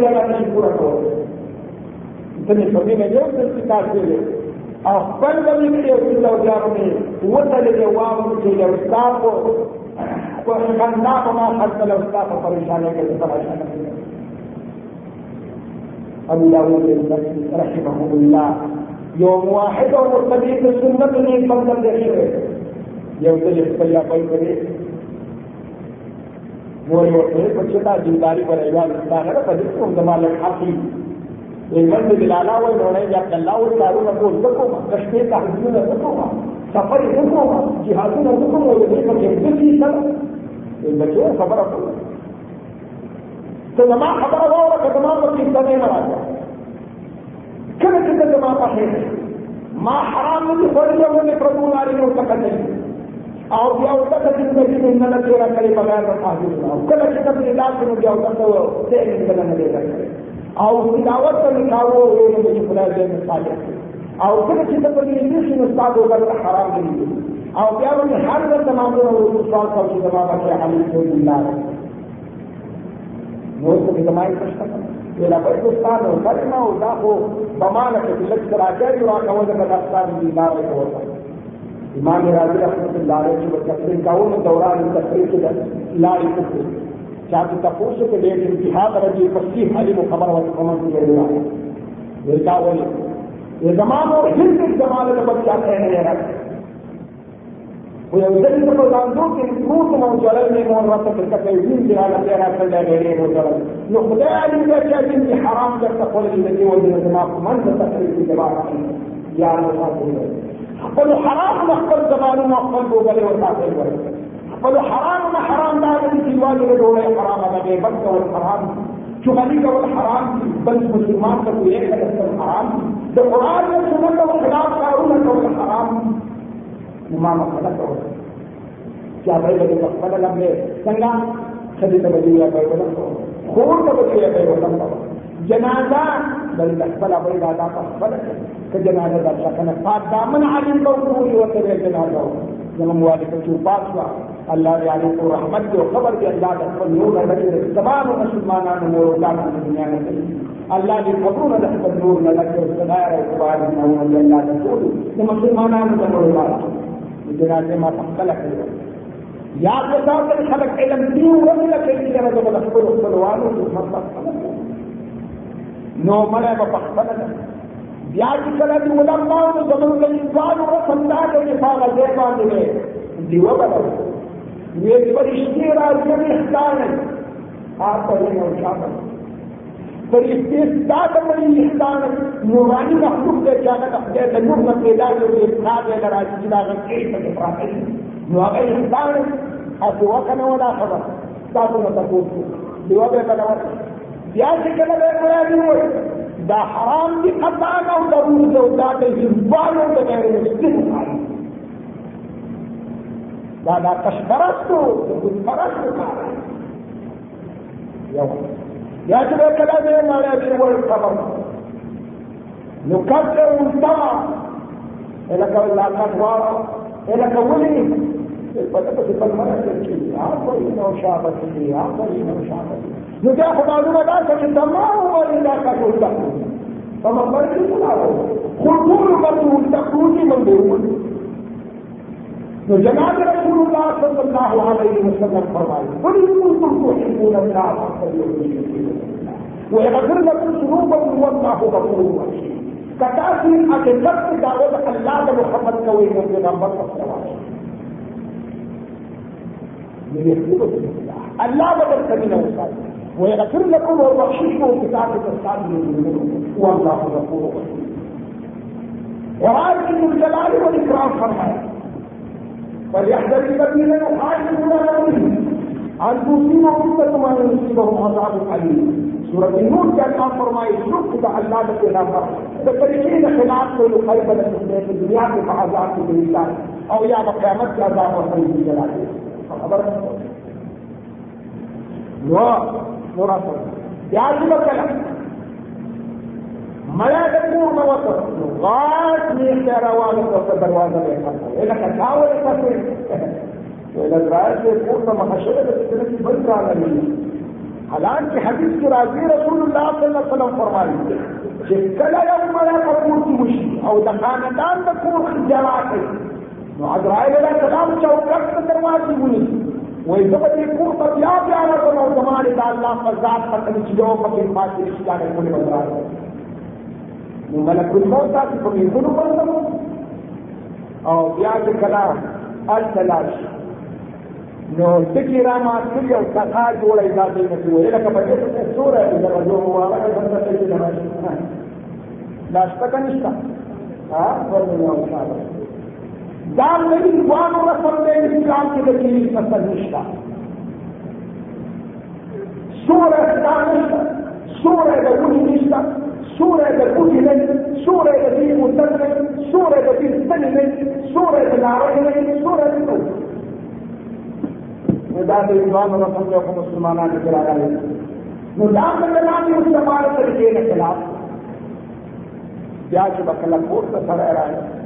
Speaker 1: دې نه نشي پورا کول دې په دې نه یو څه تاسو دې أو خپل به مې کړی أو څه وجارو مې وتلې جواب چې یو استاد کو کو خندا په ما خپل استاد په پریشانه کې پریشانه أبو داود رحمه الله. يوم واحد ومرتدي السنة من قبل الشرك يوم تجد فلا کوئی کرے مور ورته پچتا دینداری پر ایوان ستانه په دې کوم زمانه حقي المن بلالا وای نو نه یا الله کارونه ټول وکړو کشته تحجونه وکړو سفر وکړو جهادونه وکړو دې په کې دې سره بچو خبره کوله ته زما خبره وره که زما په کې څه نه راځي کله چې زما په ما حرام أو نه پردو لاري نو تکته او بیا وتا چې موږ دې نه نه تیرا کړی بغیر د حاضر او کله چې تاسو علاج کوو بیا وتا ته څه نه نه او تلاوت ته نکاو ویل چې خدای دې مثال او کله چې ته په دې کې نو تاسو وګورئ حرام دي او بیا ونه هر څه تمام او سوال کوي چې زما بچي حلال کوي الله نو څه دې مای څه ولا په استاد او کلمه او دا خو بمانه چې لږ راځي او راکوه د استاد دې نه راځي امام راضي رحمت الله علیه چې تقریر کاوه دوران تقریر کې لارې کوي چاته تاسو کې دې انتها درجه پسې حالي خبر أو کومه کوي ورتا ولي یہ زمان اور ہند زمانے میں بچہ کہنے لگا وہ یوزل کو ځاندو کې موږ مو جلل نه مو راته کې کوي دین دی هغه ته راځي دا غیر مو جلل نو خدای علي دا چې دین حرام ده تقول ولې زما په من تقریر کې جواب یا نو تاسو ಒಂದು ಹರಾಮ್ ಮಕ್ಕಳ ಜಮಾನು ಮಕ್ಕಳು ಹೋಗಲೇ ಹೊರಟಾಗಿ ಒಂದು ಹರಾಮನ ಹರಾಮ್ದಾರದಲ್ಲಿ ಜೀವಾಗಲೇ ನೋಡೆ ಹರಾಮ್ ಅಲ್ಲದೆ ಬಂದ ಒಂದು ಹರಾಮ್ چمانی کا وہ حرام تھی بند مسلمان کا کوئی ایک حرام۔ تھی قرآن میں سنت کا وہ خلاف قانون ہے حرام۔ تھی امام غلط کیا بھائی بڑے مقبل لمبے سنگا، سبھی توجہ یا بھائی بدل ہو خون توجہ یا بھائی بدل ہو جنازہ، بل فلا بل دادا کا فرق ہے کہ جنازہ دا شکن پاک دامن عالم کو پوری ہوتا ہے جنازہ ہو. جنم والے کو چوپاس ہوا. اللہ نے عالم کو رحمت دو خبر کے اللہ کا پر نور نہ لگے تمام مسلمان آنے مور اللہ کی دنیا میں اللہ کی خبروں نہ لگ پر نور نہ لگے سدایا ہے اقبال نہ ہو اللہ کا چھوڑ یہ آنے نے مور اللہ جنازہ میں پکا لگے یاد بتاؤ کہ خلق علم دیو وہ کہ جنازہ کو لفظ کو لوانوں کو نومره په خپل ده بیا چې کله دې علماء او د انسان او سمدار کې فاغه دې باندې دیو بدل یہ فرشتے راجیہ میں اختار ہے آپ پر یہ اوشا کر فرشتے سات بڑی اختار نورانی مخلوق دے جانا اپنے تنور میں پیدا جو کہ اختار دے کر آج کی لاگت کے سکے پراتے ہیں نو اگر اختار ہے آپ کو وقت نہ ہونا خبر. ساتھ میں تقوض کو دیو بے کنا بیا چې کله به مرادي وي دا حرام دي قطعا أو ضروري أو دا د ځوانو د غیر مسلم دا دا تشبرستو د ګل پرستو کار یو یا چې کله به مرادي وي خبر. کته ولتا الکه الله کټوارا الکه ولي. پته په خپل مرسته کې هغه نو شابه دي هغه نو شابه معلومه ده چې تمام ولې دا کار تکو فما فرق ټول مرسول تکو دي من دی نو جناب رسول الله صلی الله علیه وسلم فرمایي قل ان كنتم تحبون الله ويغفر لكم ذنوبكم والله غفور رحيم. کتاسي حقیقت دعوت الله د محمد کوي نو پیغمبر صلی الله علیه وسلم. الله. بدل کمینه وساتي ويغفر لكم ويبخشكم كتاب الإسلام والله غفور رحيم ورأيت الجلال والإكرام فرمايا فليحذر الذين يحاربون امره أن تصيبهم ما يصيبهم عذاب أليم. سورة النور کے اللہ فرمائے شرک کا اللہ کے کے خلاف کوئی خیر بدل سکتے ہیں دنیا کے عذاب کی دلیل اور یا قیامت عذاب اور خرید جلا خبر نو کور نو وته نو غاټ می روانه په دروازة به کړه لکه کاوه تاسو ولا دراسه کور ته مخشره د څه کې بل راغلی حالانکه حدیث کې راځي رسول الله صلی الله علیه وسلم فرمایي چې کله یو ملک کور کې وشي أو د خاندان د کور خجلا کوي نو عزرائیل علیه السلام چوکټ ته وہ سمجھے کون سب یاد یاد کرو زمانے کا اللہ پر ذات پر کبھی چیزوں پر بھی بات کی رشتہ نے کوئی بتا رہے میں نے کچھ بہت تھا کہ کبھی گرو بن سکوں۔ اور بیاج کلا التلاش۔ نو ذکر راما سوریا کتھا جوڑے جاتے ہیں تو یہ لگا بچے تو سورہ ہے، جب جو ہوا ہے بندہ سے جمع ہے۔ لاش تک نشتا ہاں فرمایا اللہ نو شاده دا نبی دوانو رسول دې اسلام کې د کلی فصل نشته سورې دا نشته سورې د ونی نشته سورې د بوټي نه سورې د دې متنه سورې د دې ستنې نه سورې د لارې نه سورې د نو دا د ایمان رسول الله مسلمانانو کې راغلي نو دا څنګه نه مسلمانانو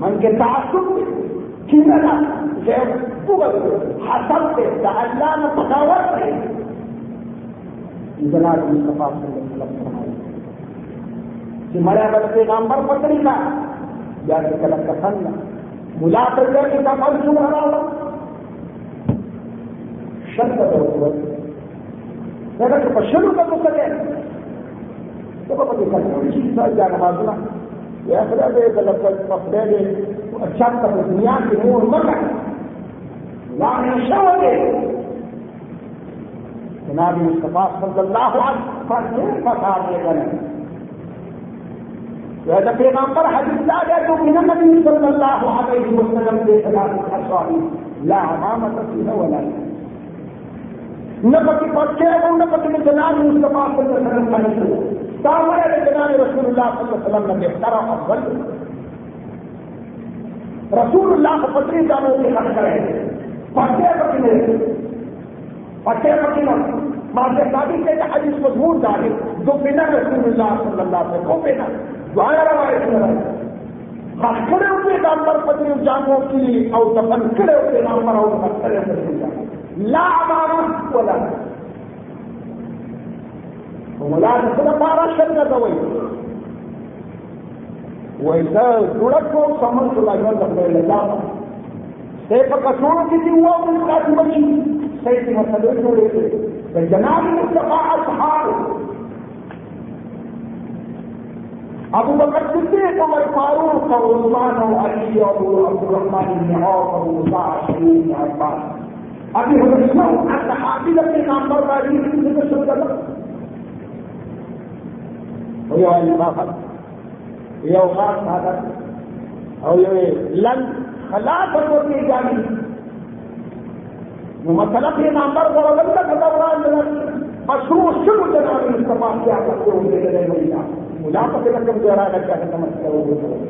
Speaker 1: من کے تعصب سے کھیلنا حسب سے اللہ میں بغاوت سے جناب کہ مرا نام پر پتری کا یا کہ کلب کا فن ملا کر کے کا فن سن رہا ہو شرط ضرورت شروع کر سکے تو پتہ کرنا چیز جانا معذرہ ځان حاضر یا خدای دې د لفظ په دې اچھا په دنیا کې نور مکه لا نشوه جناب مصطفی صلی الله علیه وسلم فقط دې وهذا پیغمبر حدیث لا جاء من النبي صلى الله عليه وسلم بثلاث اصحابه لا امامة فيها ولا نبكي بچے أو نبكي جناب مصطفى صلى الله عليه وسلم. سامنے جناب رسول اللہ صلی اللہ علیہ وسلم نے بہترا اول رسول اللہ کو پتری جانوں کی حق کریں پٹے پکنے پٹے پکنا کے شادی سے کہ حدیث مضمون ڈالے جو بنا رسول اللہ صلی اللہ علیہ وسلم کو بنا دوارا روایے ہمارے سنگھ کھڑے ہوتے نام پر پتنی جانوں کی اور دفن کھڑے ہوتے نام پر اور کھڑے ہوتے لا ہمارا بولا ولا څه پارا څنګه دوی وایدا ټولکو لا یو د خپل الله ته په کڅوړو کې دی وو په تاسو باندې سید مسلې جوړې دي جناب مصطفی اصحاب أبو بکر صدیق عمر فاروق اور عثمان اور علی اور عبد الرحمن بن عوف موسی شریف بن عباس. ابھی حضرت الصحابی اپنے نام پر راضی کسی سے شروع ويوم الفاخر ويوم الفاخر او لن خلاف وفي جانب ممثلت یہ نامبر کو الگ تک مشروع شروع جناب استعمال کیا کرتے ہوں گے ملاقات رقم مطلب جو رہا کیا سمجھتے ہوں گے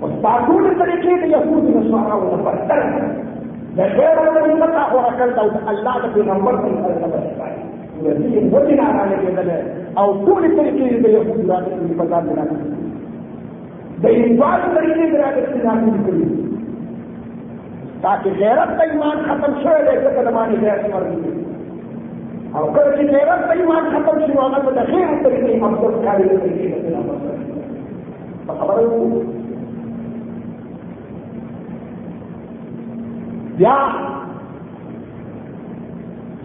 Speaker 1: اور تعلق طریقے سے یہود نشوارا ہونا بہتر ہے۔ جیسے بڑے ملتا ہو رکھتا اللہ کے نمبر سے وزیر وجه نه رانه کېدله او ټولې طریقې د یهود راغلي په ځان بنا د ایمان طریقې د راغلي نامې کړې تاکي غیرت ته ایمان ختم شوی دی که د معنی غیرت مرګي او کله چې غیرت ته ایمان ختم شو هغه په خیر طریقې مقصد کاری کوي په خبره یا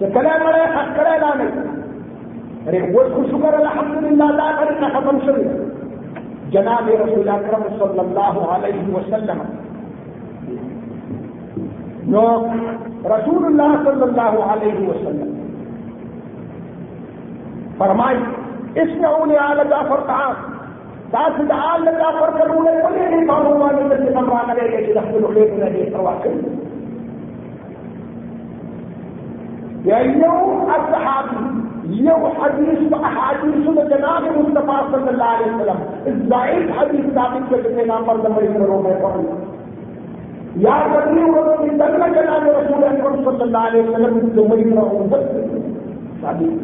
Speaker 1: كلام لا يحق كلام لا نجد وادخل شكر الحمد لله لا غير ختم شريف جناب رسول اکرم صلی اللہ علیہ وسلم۔ نو رسول اللہ صلی اللہ علیہ وسلم۔ فرمائی، اس میں انہیں آل جعفر کہا تاکہ آل جعفر کروں نے مجھے نہیں، معلوم ہے کہ سمرا کرے گا کہ رسول خیر نے یہ پرواہ کری یعنی یو اصحاب یو حدیث و احادیث و جناب مصطفیٰ صلی اللہ علیہ وسلم۔ ضعیف حدیث ثابت کے جتنے نام پر نمبر کروں میں پڑھوں یا کرنی ہو تو دن جنگ جناب رسول اکرم صلی اللہ علیہ وسلم، اس کی عمری رہو شادی۔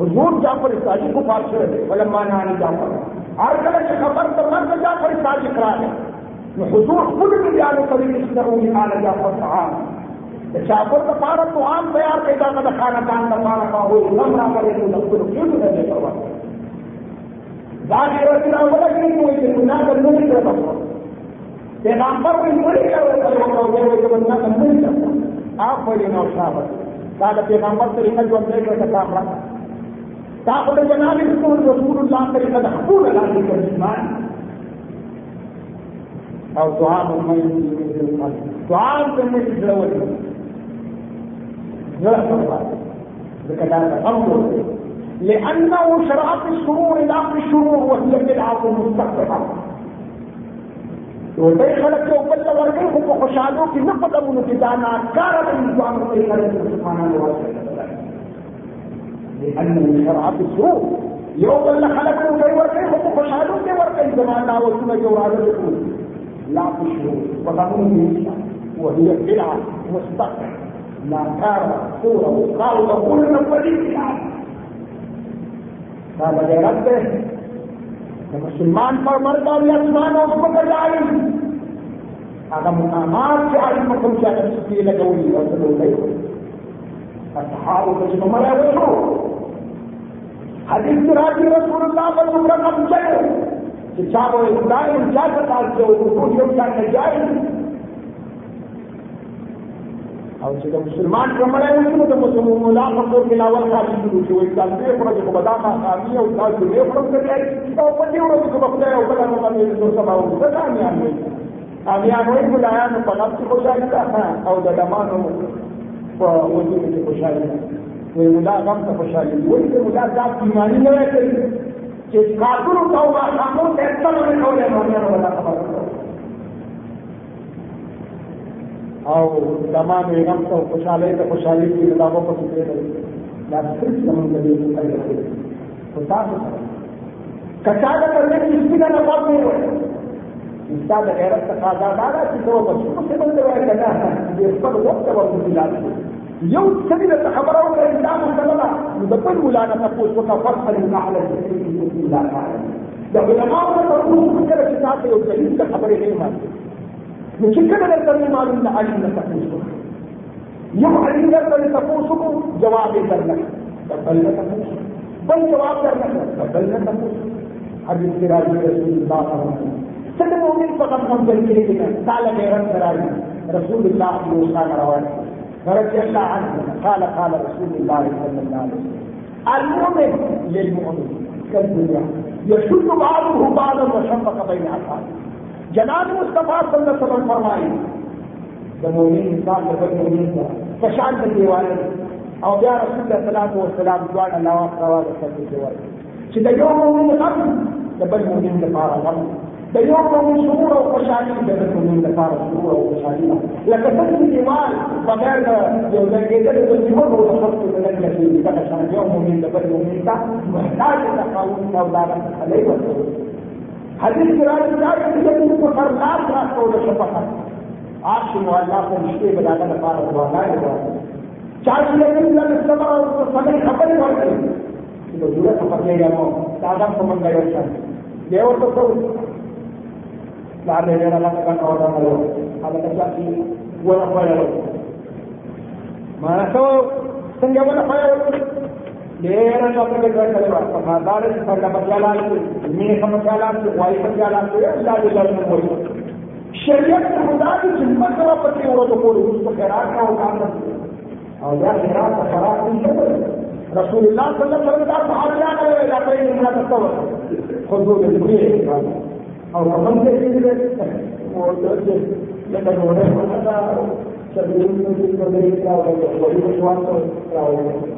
Speaker 1: حضور جعفر صادق کو فاصلے دے ولما نانی جعفر۔ ہر کلے کی خبر تو مرد جعفر صادق کرا لے۔ حضور خود بھی جانے کبھی اس نے آنا جعفر صاحب شاپر کا پارا تو عام تیار کے کا کھانا کام کروانا کا ہو نمرا کرے تو سب کو کیوں نہیں کرنے کروا باقی اور کتاب بڑا کیوں کوئی کہ نہ کرنے نہیں کرتا ہوں پیغمبر کو نہیں کرتا ہوں کہ بندہ کم نہیں کرتا آپ کو یہ نوشنا بس تاکہ پیغمبر طریقہ جو ہم کر سکتا ہم رکھا تاکہ جناب رسول اللہ طریقہ حقوق اللہ کی کرمان اور دعا میں دعا میں ضرورت ہے الزواج لأنه شرعت الشرور لا في الشرور وهي بدعة مستقبحة وبي خلق يو بل ورغيه وخشالو في نقدمون في دانا كارا الإنسان في خلق سبحانه وتعالى. لأنه شرعت الشرور. يو بل خلق يو بي ورغيه وخشالو في ورغيه زمانا وسنة جوارة لا في الشرور وقانون وهي بدعة مستقبحة ما كان مقصورا قالوا تقول من قال لي ربه مسلمان پر مرد اور مسلمانوں کو بجائیں اگر مقامات سے عالم کو کیا کر سکتی لگوئی اور چلو گئی اصحاب کو جو مرا وہ حدیث راجی رسول اللہ پر مکرم چلے کہ چاہو ایک دائم جا سکتا ہے جو ان کو کیا جائے او چې د مسلمان کومه نه د مسلمان مولا په کور کې لاول خاص دي چې وایي تاسو یې پر دې بدا ما خامي او تاسو یې پر دې او په دې ورځ کې په خدای او بل نه باندې د سبا او د کامیان وي کامیان وي ګلایان په نفس کې خوشاله ده او د دمانو په وجود کې خوشاله ده. وي مولا غم ته خوشاله دي وایي چې مولا ذات ایمانی نه کوي چې کافر او توبه خامو ته څه نه کولای نو نه ولا خبره اور تمام ایگم کو خوشحالی تو خوشحالی کی کتابوں کو سکے کچا کا کرنے کی اس کی کا نفاذ نہیں ہو اس کا غیرت کا خاصا دادا کسروں کو شروع سے بندے ہوئے کچا یہ سب وقت وقت کی جاتی ہے۔ يوم سبيل الخبر أو الإسلام سببا يدبر ولا نتقول وتفصل النحل الذي لا تعلم لو لما تقول كده كتاب يوم سبيل الخبر غير ما كده نقدر معلوم علي تفوسكم يوم علي نقدر تفوسكم جواب يقدر لك بل تفوسكم بل جواب يقدر لك بل تفوسكم حديث كراجي رسول الله صلى الله عليه وسلم. سد مؤمن فقط هم بالكلمة قال غير كراجي رسول الله صلى الله عليه وسلم فرضي الله عنه قال قال رسول الله صلى الله عليه وسلم. المؤمن للمؤمن كالدنيا يشد بعضه بعضا وشفق بين أصحابه. جناب مصطفیٰ صلی اللہ علیہ وسلم فرمائی د مؤمن انسان د بل مؤمن سره فشان د دیواله او بیا رسول الله صلی الله علیه وسلم دواړه نواز روا د سره دیواله چې د یو مؤمن غم د بل مؤمن لپاره غم د یو مؤمن شعور او خوشحالي د بل مؤمن لپاره شعور او خوشحالي لکه څنګه دیوال بغیر یو ځای د دیوال او د خلکو د لګل کې دا شان یو مؤمن د بل مؤمن ته محتاج د قانون او د علیه حدیث کے راج فرمار تھا تو شفق ہے آج سے معاملہ کو مشکل بنانا نفا رکھوانا ہے۔ چار سمر اور سمے خبر بڑھ گئی تو دور سفر لے گیا وہ۔ دادا گئے سر دیور تو سب دار لے جانا لگا کا آڈر کرو ہم نے کہا کہ وہ نفا لو۔ مانا تو سنگے وہ ಬೇರೆ ತಪ್ಪುಗಳು ಸಾಧಾರಣ ಸಣ್ಣ ಮಸಾಲಾಗ್ತು ಮೀನಿನ ಮಸಾಲಾಗ್ತು ವಾಯು ಮಸಾಲಾಗ್ತು ಎಲ್ಲ کیا کرے گا کوئی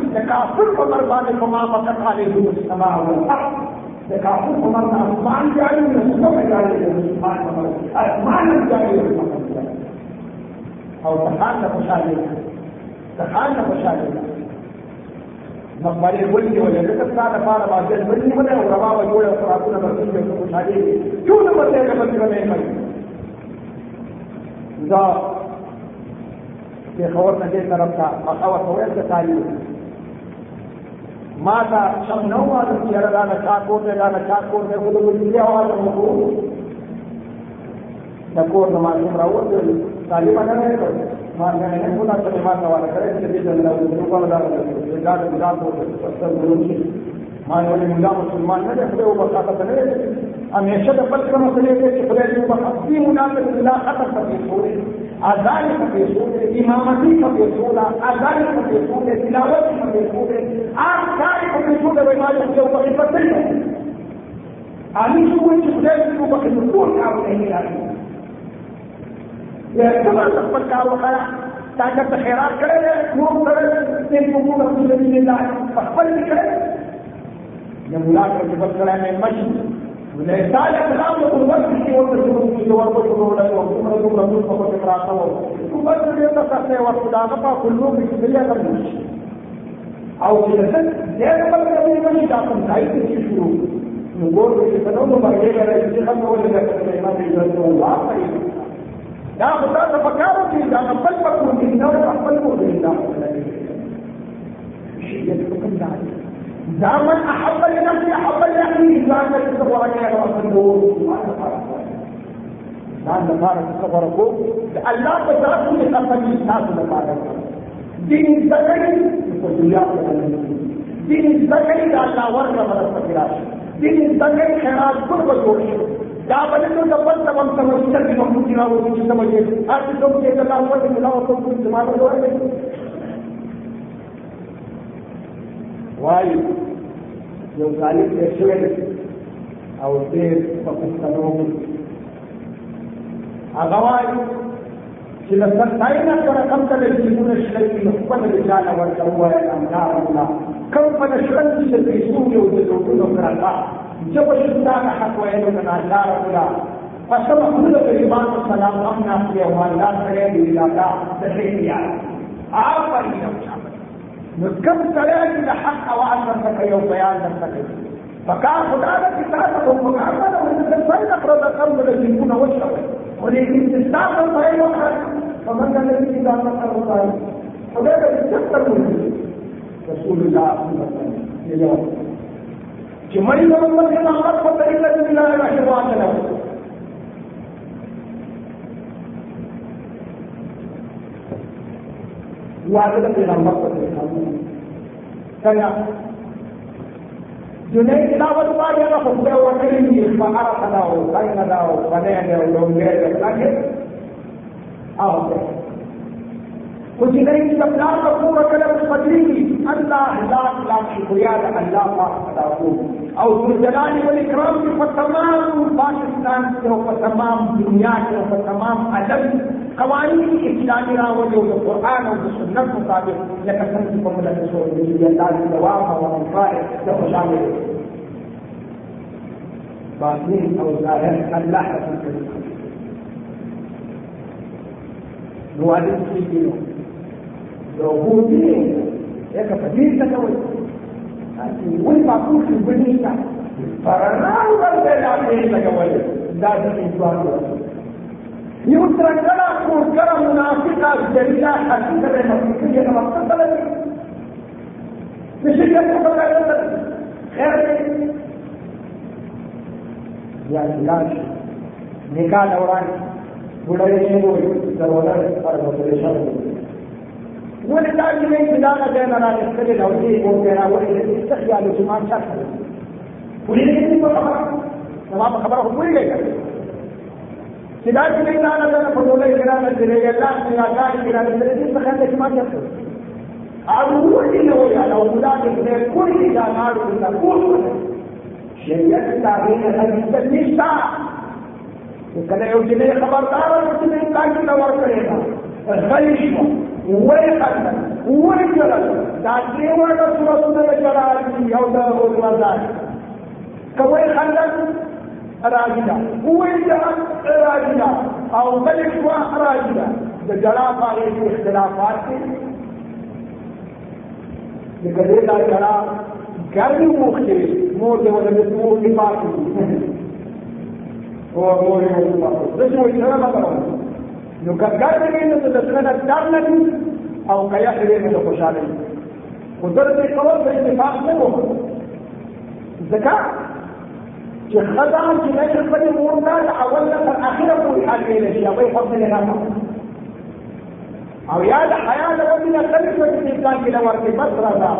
Speaker 1: تکاثر کو برباد کما بکت علیہ السلام والارض تکاثر کو مرنا آسمان جاری ہے صبح میں جاری ہے آسمان میں جاری ہے اور تخان کا خوشحالی تخان کا خوشحالی مقبرې ولې ولې د کتا د پاره باندې ولې ولې او روا و جوړه سره کو نه ورته چې په شادي ټول مته د باندې نه کوي دا د خبر نه دې طرف ته هغه ورته وایي چې تعالی ماذا تمنعون عن الجيران تاكون لنا تاكون يقولوا بالجوع على الوقوف تكون ما تمرون تعليم انا ما میں نے بولا کلمات والا کرے کہ جن لوگوں کو بڑا لگا ہے کہ گاڑی گاڑی کو سب الله د روپا دا دا دا دا ما یو مولا مسلمان نه خو په خاطر نه دی همیشه د بل کوم مسلې کې خدای دې په خپل مناسب الله خطر پکې شوې أذان پکې شوې إمامتي پکې شولا أذان پکې شوې تلاوت پکې شوې آن کاری پکې شوې وای ما یو په خپل څه ani شو چې خدای دې په خپل ټول کار راځي یا کله خپل کار وکړه ته خیرات کړې نو کړې دې په موږ په دې الله خپل کړې یا مولا کې بل کلام مشي ولذلك كلام الوقت في وقت الشروط في وقت رسول رسول فقط امراته وبس دې ته وقت دا په کلو کې بیا کوي أو چې څه دې په کومه کې دا کوم ځای کې شروع نو ګور چې په نوم باندې راځي چې کوم ولې دا دا خدای ته پکاره دي دا خپل پکو دي نو خپل کو دي دا شي دې کوم ځای دا من احب لنفسه احب لاخيه ځان ته تصور کوي أو څنګه ځان لپاره تصور کو د الله په طرف کې خپل تاسو لپاره دین زکړي په دنیا کې دین زکړي د الله ورکړه مدد پکې راشي دین زکړي خیرات ټول به جوړ شي دا باندې نو د بل تمام سمجھ چې موږ چې راو چې سمجھې اته څوک چې الله ورکړه الله ورکړه چې وایي یو ظالم دې شوی أو په پښتنو هغه وایي چې د سختۍ نه سره کم ته د جیبونه شلوي نو خپل الله کوم په نشرن چې د پیسو یو د کا حق ویلو کنا الله رب فسم خود غریبان و سلام امنا کیا و اللہ کرے دی آپ پر ہی نو کم سره چې د حق اواز درته یو بیان درته کوي فکار خدا د د څه نه پر د کم د جنونه وشو ولیکن چې تاسو په یو وخت فمن الذي إذا نصر الله خدای دې څه رسول الله صلی الله علیه وسلم. چې مړی محمد صلی الله علیه وسلم په طریقه الله رحمه الله واجب پیغمبر کو دیکھا کیا جنید دعوت پاڑے کا خطبہ ہوا کریں گے بہار خدا ہو کہیں نہ ہو بنے گئے لوگ گئے لگنا کے آؤ کچھ نہیں سمجھان کا پورا قدم بدلی کی اللہ لاکھ لاکھ شکریہ اللہ پاک ادا ہو اور گلجلال علی کرام کے اوپر تمام پاکستان کے اوپر تمام دنیا کے اوپر تمام ادب قوانین اسلامی راوی اور قرآن سنت مطابق څنګه په ملت سو دي الله دوام أو انفار د خوشاله باطنین أو ظاهر. الله تعالی نو اړیکې دي موجودين هيك فدير تكوي وين معقول في البنية فرناو. بل عليه تكوي لازم يسوار يوتر كلا كور كلا منافقة جريئة حقيقة مصرية كما تصلت بشكل مبادرة خير. يا علاج نکاح دوران بڑھے نہیں ہوئی ضرورت پر پریشان ولذلك ليس لا بين لا يختلف أو شيء ممكن أو استخيال جماعة شكل ولذلك تمام خبره. كل لك سداد من لا لا فضول الكلام الذي لا قال الكلام الذي تخلى جماعة شكل أول نوع الأولاد من كل جانار تقول شريعة التعبير الذي تنشتا وكذا يوجد خبردار وكذا يمكن تدور كريما الخيشة ويخلق ويجرد دعتي ورد سورة الجلال يودا والوزاد كوي خلق؟ او بل شوا خراجی ده. د جلا پاره کې اختلافات دي. د کله دا جلا ګرمي موخه مور د ولر د مور په پاتې او مور یې په پاتې د څه وی نه راځو نو کګرمي نه د څه نه ډار نه دي او کیا دې نه خوشاله قدرت قوت په اتفاق نه وو زکات چې خدای چې نه خپل مور نه اول نه تر اخره پورې کېږي چې هغه خپل نه او یا د حیا د وتی نه کله چې انسان کې لور کې بس راځه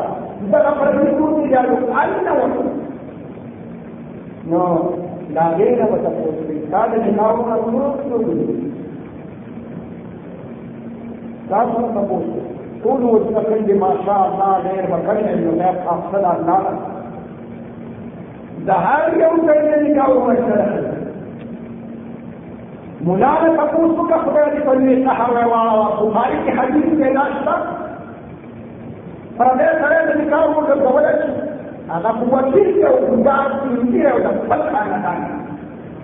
Speaker 1: دا پر دې ټول دي یادو نه و نو لا غیر و تاسو دا د جناو نه ورو تاسو تاسو ټول مستقل دي ماشاء الله غیر وکړي نو بیا خاصه الله ده هر یو ځای نه نکاح وکړي مولانا تپوس کا خدای دې په دې صحابه والا بخاری کې حدیث پیدا شتا پر دې سره د نکاح وکړل هغه په وکیل کې أو ګدار کې أو د خپل خاندان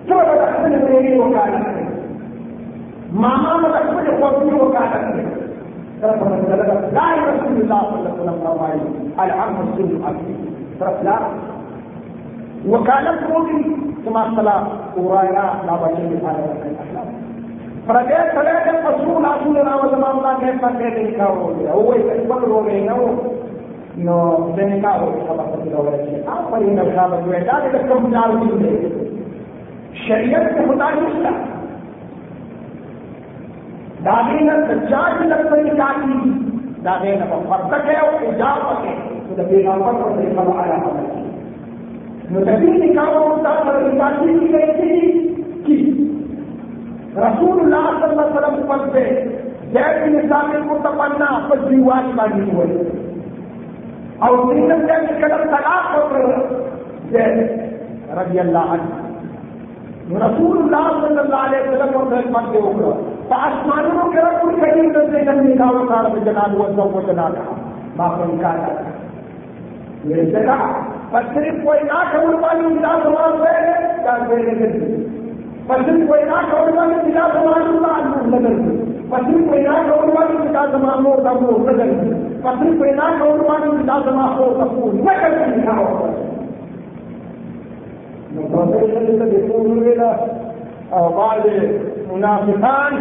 Speaker 1: څو د خپل مېری وکاله. ماما د خپل خوږی لا رسول الله صلى الله عليه وسلم العم السن لا وكالة مؤمن كما صلى ورايا لا بشيء من هذا الأحلام فردے کھڑے کے رسول رسول اللہ زمان اللہ کے پتے نکاح ہو گیا وہ ایک ہو گئی نو. نو سے نکاح ہو گیا خبر پتی ہو گئی آپ پر ہی نشا بجوے جانے کے کم جال کی شریعت کے مطابق داغی نے سجاد لگنے کی داغی نے فرد ہے اور اجازت ہے تو پیغمبر کو دیکھا آیا ہمیں نو د مجھے نکالا ہوتا اور نکالی کی گئی تھی کہ رسول اللہ صلی اللہ علیہ وسلم پر سے غیر نظام کو تمنا پر دیوان مانی ہوئے اور تین جب قدم طلاق ہو کر رضی اللہ عنہ رسول اللہ صلی اللہ علیہ وسلم اور رحمت کے اوپر آسمانوں کے رب کوئی کہیں کرتے جب نکالو کار میں جناب ہوا سب کو جنا رہا باپ ان کا جگہ ویل فصرف کوئی نہ کھول والی ملا سمان ہے فصرف کوئی نہ کھول والی ملا سمان نظر فصرف کوئی نہ کھول والی ملا سمان ہو تب نظر فصرف کوئی نہ کھول والی ملا سمان ہو تب نہ کر کے لکھا ہوگا بعض منافقان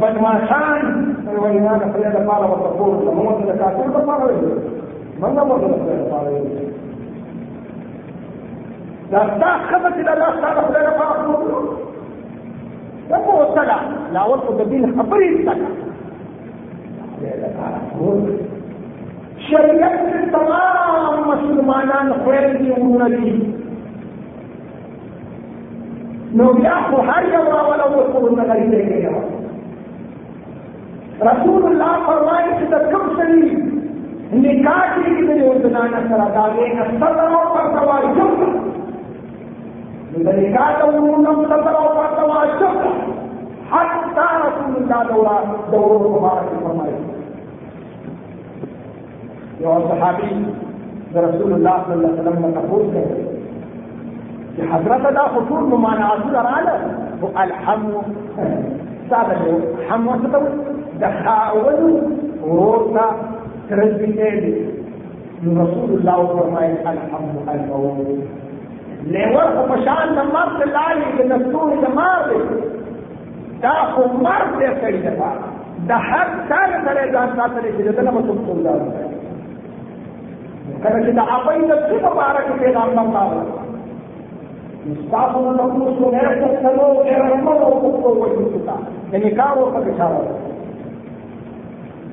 Speaker 1: بدماشان والإيمان خلينا قال والرسول لما وصل كافر فقال من لم وصل خلينا دا ستا خبر چې دا الله ستا د خدای لپاره کوو دا په وسله لا اول خو د دین خبرې څنګه شریعت کې تمام مسلمانان خويندې ورونه دي نو بیا خو هر یو راوله ورکوونه غریبې کوي رسول الله فرمایي چې د کوم سړي نکاح کې د یو زنانه سره دا نه صبر أو پرتوا لذلك دورهم صبر وتواجد حتى رسول الله دورا دوره مبارك فرمائے۔ يا صحابي رسول الله صلى الله عليه وسلم تقول في حضرت دا خطور ممانعات رانا الحم۔ سابق حم وسطو دخاول وروسا transmitted Rasulullah from my Alhamdulillah. Never Pashan the Mark the Lali, the Nasu is a Marvel. دا خو مرد دی سړي د پاره د هر کار سره ځان ساتلی چې دغه مسوم کول دا کله چې د اپای د څه په اړه کې پیغام نام راغله مستعفو نقوص کو وجود غير یعنی وقوة وجودتا يعني رہا ہے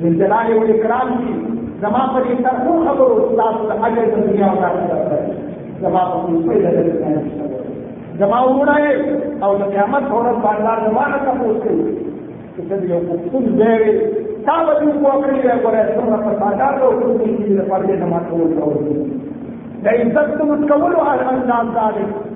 Speaker 1: جلال و اکرام کی زما پر یہ خبر استاد اگر دنیا کا ہے۔ زما پر کوئی نظر نہیں زما اڑا ہے اور قیامت عورت باندار زمانہ کا پوچھتے کتنے کچھ دیر تاوتی کو اپنی ہے، پر ایسا نہ لو کچھ نہیں پر یہ نماز کو عزت تم کولو انداز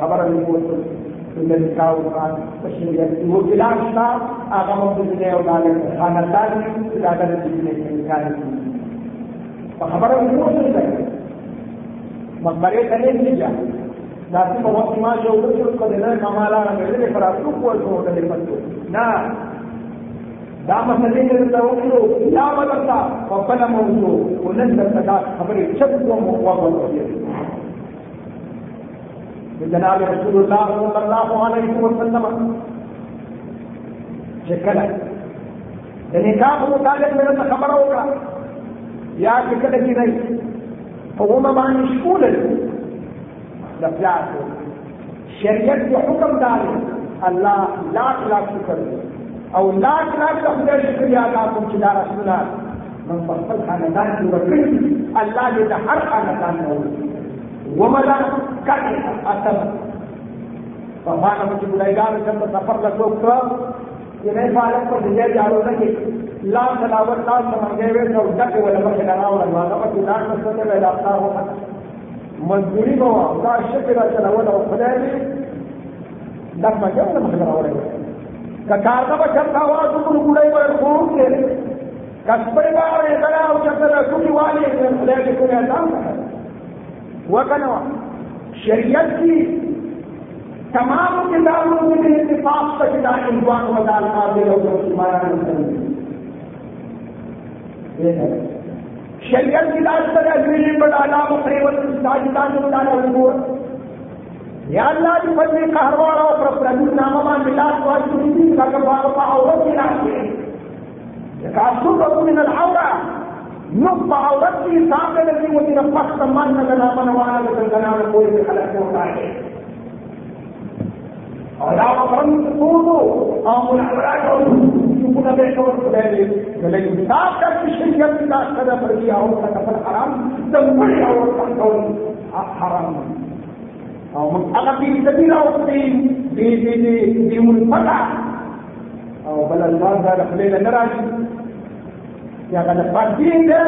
Speaker 1: خبره مې وویل څنګه نکاح وکړ پښې یې یو بلان شتا هغه مونږ دې نه ولاله خاندان دې دا د دې نه نکاح په خبره مې وویل مقبره ته نه ځي دا څه وخت ما چې وګورم کله نه کماله راغلې پر تاسو کوه څه ولې پاتو نه. دا مسلې درته وکړو یا بدلتا په بل موضوع. ولنده دا خبرې چپ کوم او وګورئ جناب رسول الله صلی الله علیه وسلم کله د نکاح متعلق مې خبره وکړه یا چې کله کې نه هغه باندې شکول د پلاسو شریعت په حکم دار الله لاک لاک شکر أو لاک لاک د خدای شکر یا الله کوم چې دا رسول الله. من خپل خاندان کې الله دې د هر وملا کټه اتم په باندې چې ګلایګار چې سفر لا کوک چې نه فعالیت پر دې جوړو نه کې لا تلاوت لا څنګه وې نو ډکه ولا مخه نه راوړل نو هغه په ځان سره ته ولا تا هو مزدوري مو دا شکر چې نو ولو خدای دې دا ما یو نه مخه راوړل ککار دا بچم دا واه ټول ګلای پر کوم کې کسبې بار یې دا او چې دا کوي والي دې خدای دې کوي ہوا شریعت کی تمام کتابوں کے لیے اتفاق کا کتاب و دال قابل لوگوں ہوگا تمہارا یہ ہے۔ شریعت کی لاش پر اگریمنٹ بتانا مقریباً ساجدان بتانا ضرور یا اللہ کی بدلے کاروبار اور پرپرجو نامہ ملاس والی سنی تھی کا کباب عورت کی لاش ہے۔ کا سب اپنے نہ نقطة عورتي سامة التي وتنفقت من لنا من وانا لتنقنا نقول بخلق وقاعدة ولا وقرن تقولوا. أو من عورات يكون كذلك ولكن تاكل في الشركة تاكل فرقي أو كتب الحرام تنبري أو تنقل. حرام. أو من أغفي سبيل أو في في في في منفتح أو بل الله ذا خليل نراجي يا فاتين ده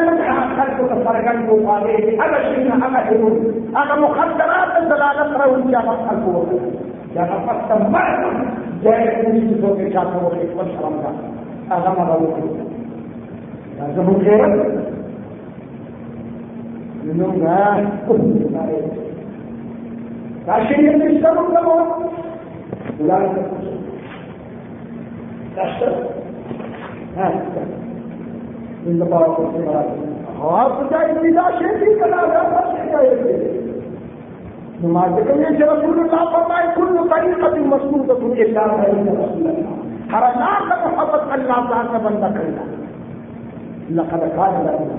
Speaker 1: خلق تصرقان وقاله هذا شيء هذا حلول هذا مخدرات الدلالة روي يا مصحف يا فقط ما جاء كل شيء في كاتب وخير والشرم هذا ما ضروري لازم خير منهم ما لكن يتشتغل كمان لا تشتغل ها من باب خاص جاي بلا شيء في كلام هذا شيء جاي نماز کے لیے رسول اللہ فرمائے كل طریقة مسنودة إلا رسول الله. هر الله محبت الله تعالى بندا کړل لقد كان لكم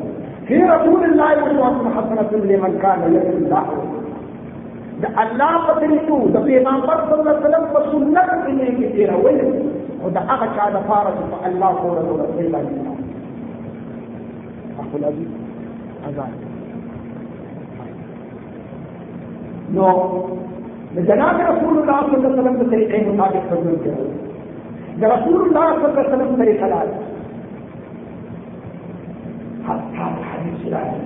Speaker 1: في رسول الله اسوه حسنة لمن كان يرجو الله. د الله په طریقو د پیغمبر صلی الله علیه وسلم په سنت کې کې تیر ول أو د هغه چا د فارغ په الله کو رسول الله اخو العزيز. اذان نو. جناب رسول الله صلی الله علیه وسلم طریقې مطابق تدبیر کړو د رسول الله صلی الله علیه وسلم ده حتی حدیث راځي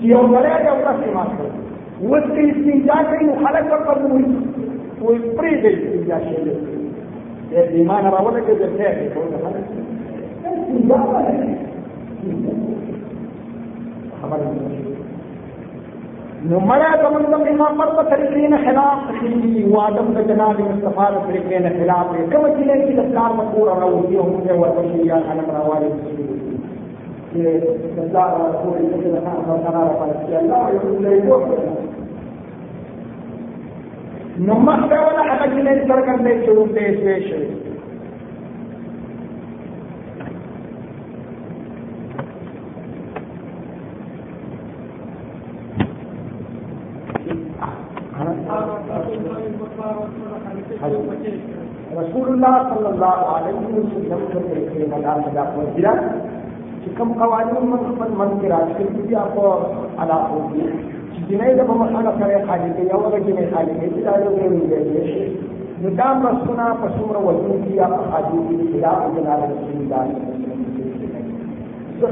Speaker 1: چې یو ځای یو کس ما کړ اوس کې استنجا کوي نو خلک ورته وایي وایي پرې دې استنجا دې ایمان څه خبره نو مړه کوم د پیغمبر په طریقې نه خلاف شي وادم جناب مصطفی نه خلاف کوم چې نه چې د کار مکور أو راوځي أو موږ ورته یا خلک راوالي چې الله رسول الله صلی الله علیه وسلم الله یو نو مخکې ولا هغه چې نه څرګندې شروع دې شوي رسول الله صلی الله علیه وسلم ته په مدار صدا وځي چې کوم قوانین من خپل من کې راځي چې تاسو علاقو کې چې دیني د په مسله سره خالي کې یو ورته کې خالي کې دا یو دی نو دا مسونه په څومره وځي چې یا په حدیث کې خلاف جناب رسول الله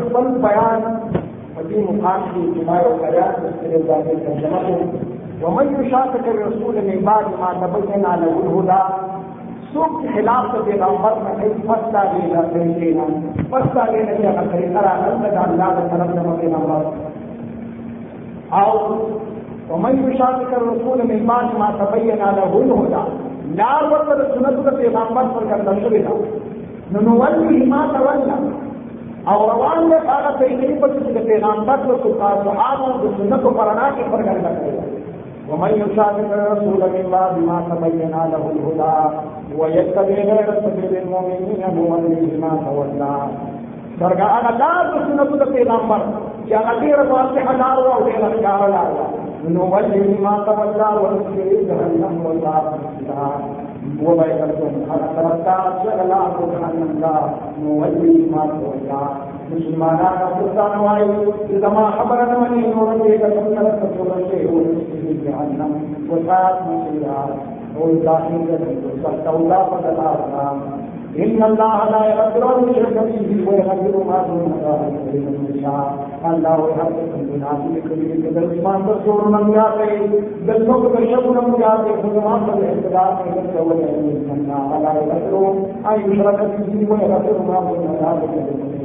Speaker 1: خپل بیان په دې مقام کې جماع او د سره ځانګړي ترجمه ومن يشاقق الرسول من بعد ما تبين له الهدى سوق خلاف پیغمبر نه هیڅ پستا دی نه کوي نه پستا دی نه هغه طریقه راغله د الله تعالی طرف نه پیغمبر او ومن يشاقق الرسول من بعد ما تبين له الهدى لا ورته سنت د پیغمبر پر ګرځول شوی دا نو نو ولي ما تولى۔ او روان له هغه طریقې په چې د پیغمبر او صحابه د سنت پر انا کې پر ګرځول ومن يشاكك الرسول من بعد ما تبين له الهدى، ويتبع غير سبيل المؤمنين نوليه ما تولى. درگاہ اگر سنت پیغمبر کیا غیر واسطے ہزار ہوا اسے لشکار لایا نولی ما تولى ونسلي جهنم والله المصير وبيت الجنة أنا شغلات جهنم لا. نولي ما تولى. مسلمانات أفضلوا إذا ما خبرنا من ربك سنة فصول الشيء جهنم وساعت مسيرا والداخل فاستولى فدلا أسلام إن الله لا يغفر أن يشرك به ويغفر ما دون ذلك لمن يشاء الله يحقق بناسي كبير بالإيمان رسول من ياتي بالنص بالشكر من ياتي خدمات الاعتداء من يتولى من الله لا يغفر أن يشرك به ويغفر ما دون ذلك لمن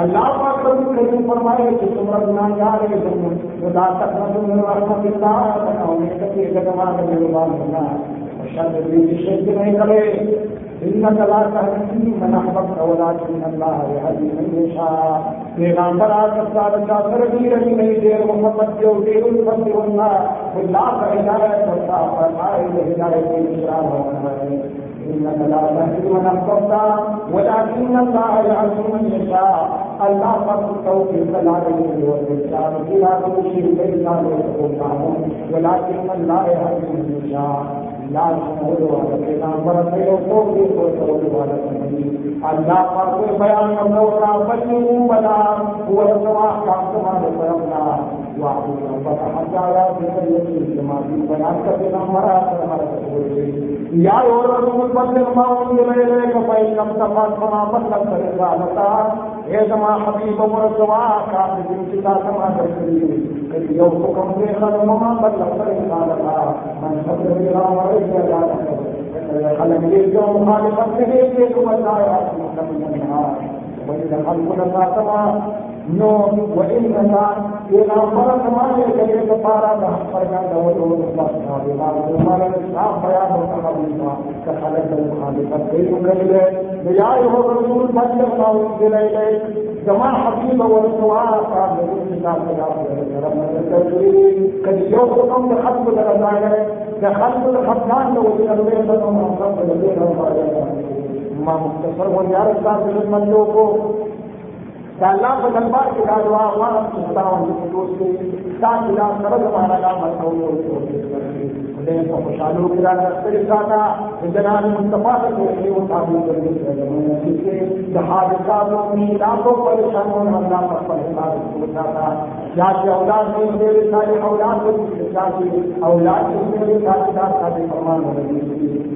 Speaker 1: اللہ پاک کبھی فرمائے کہ تمہارا گنا جا رہے تم خدا تک نہ تم میرے میں ملتا ہے ہمیں کبھی ایک جمع میرے بات ہونا شاید شد نہیں کرے ان کلا کا نہیں منا وقت اولا من اللہ حجی نہیں شاہ پیغمبر آ سکتا بچہ سر بھی رہی نہیں دیر محمد جو دیر الفت ہونا اللہ کا ہدایت ہوتا فرمائے ہدایت کی شراب ہونا ہے۔ إنك لا تهدي من أحببت ولكن الله يهدي من يشاء الله قد التوفيق العلي والإسلام فيها كل شيء ليس ولكن الله يهدي من يشاء لا شمول والا پیغمبر سے کو بھی کو شمول والا نہیں اللہ پر کوئی بیان نہ ہوتا بلکہ وہ وہ سوا کام تمہارے پیغمبر واحد ربك حتى لا تكلم كما في بيان كلام ہمارا یا اور بندما ان کے رہے رہے کہ بھائی، کم سما سما مطلب کرے گا۔ بتا اے سما حبیب، عمر سما کا دن کی کا سما کر کری یو کو کم دے کر مما مطلب کرے گا۔ بتا من سب سے رام اور کیا جا رہا خلق یہ جو مخالفت نہیں یہ تو بتایا کبھی نہیں ہاں وہی دخل کو نہ سما د خلاص نه دی ما د مال صاحب بیان أو تخلیفا که خلک د مخالفت کوي وکړي یا یو رسول بلغ ما انزل الیک جما حبیب أو رسوا صاحب د کتاب د رب مدد کړي یو حکم د خلق د راځي د خلق د خدان د وجه د دې په رب د دې ما مختصر و یار تاسو خدمت کو دا الله په دربار کې دا دعا غواړم چې دا ومني چې دوستي دا چې دا سره د مارا دا مرکو او دې په خوشاله کې دا سره ساته جنان مصطفی ته توحید او تعظیم ورکړي چې د حادثات او میلادو پر شانون الله په خپل حساب وکړه یا چې اولاد دې دې صالح اولاد دې چې اولاد دې دې صالح دا صالح فرمان ورکړي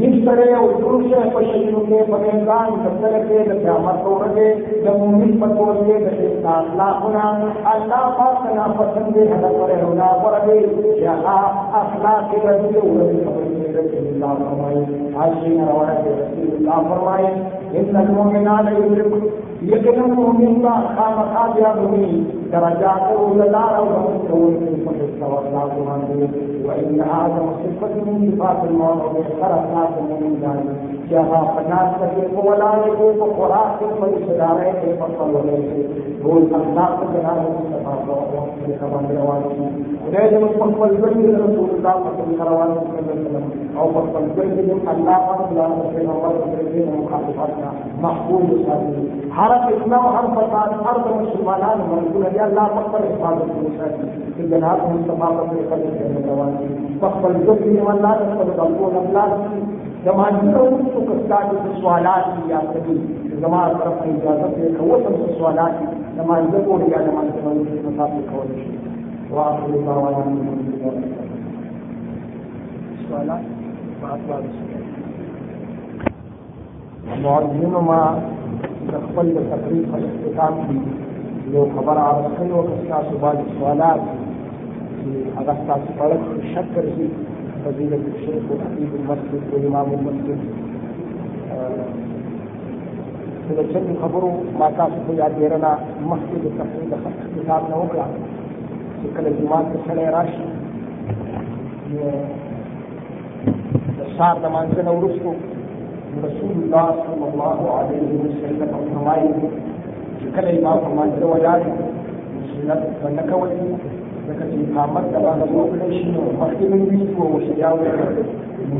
Speaker 1: ನಿಷ್ಕರೆ ಪುರುಷ ಪಶುವಿಗೆ ಪಡೆಯಿಂದ ದಸರಕ್ಕೆ ದಶಾ ಮತ್ತೋರಗೆ دمومن پتور کے دشے سات لاکھ ہونا اللہ پاک نا پسند حدا پر ہونا پر ابھی اخلاق کے رسول اللہ خبر کے اللہ فرمائے۔ حاشی نوانا کے رسول اللہ فرمائے، ان المؤمنان یجب یقین مومن کا خام خاطیہ بنی درجات اللہ کے پتہ سوال اللہ کو مانگے وإن هذا صفة من صفات المؤمنين خلقناك من ذلك. جہاں پناہ کرے وہ خوراک کے کوئی وہ اللہ کو کے سبند روانہ کی غیر مسلم پلزن کے رسول اللہ ہر اتنا ہر فساد ہر مسلمان منظور ہے۔ اللہ پر حفاظت کی شادی کہ پر اللہ زمان څو کستانو سوالات یا کدي زمان طرف اجازه ته کوته سوالات د کوړي یا زمان ته نو مصافي کول شي واخر دعوانا سوالات واطلب معلمین ما خپل تقریر په اختتام کې یو خبر عرض کړو أو تاسو باندې سوالات هغه تاسو په شک کوي فضيلة الشيخ وحبيب المسجد وإمام المسجد. د چند خبرو ما تاسو ته یاد ورنه مخکې د تفصیل د کتاب نه وکړه چې کله جماعت ته سړی راشي د سار د مانځه نه وروستو رسول الله صلی الله علیه وسلم فرمایي چې کله امام په مانځه ولاړ سنت باندې کوي ځکه چې اقامت د باندې وکړی شي نو مخکې مې وي أو وشیا وکړي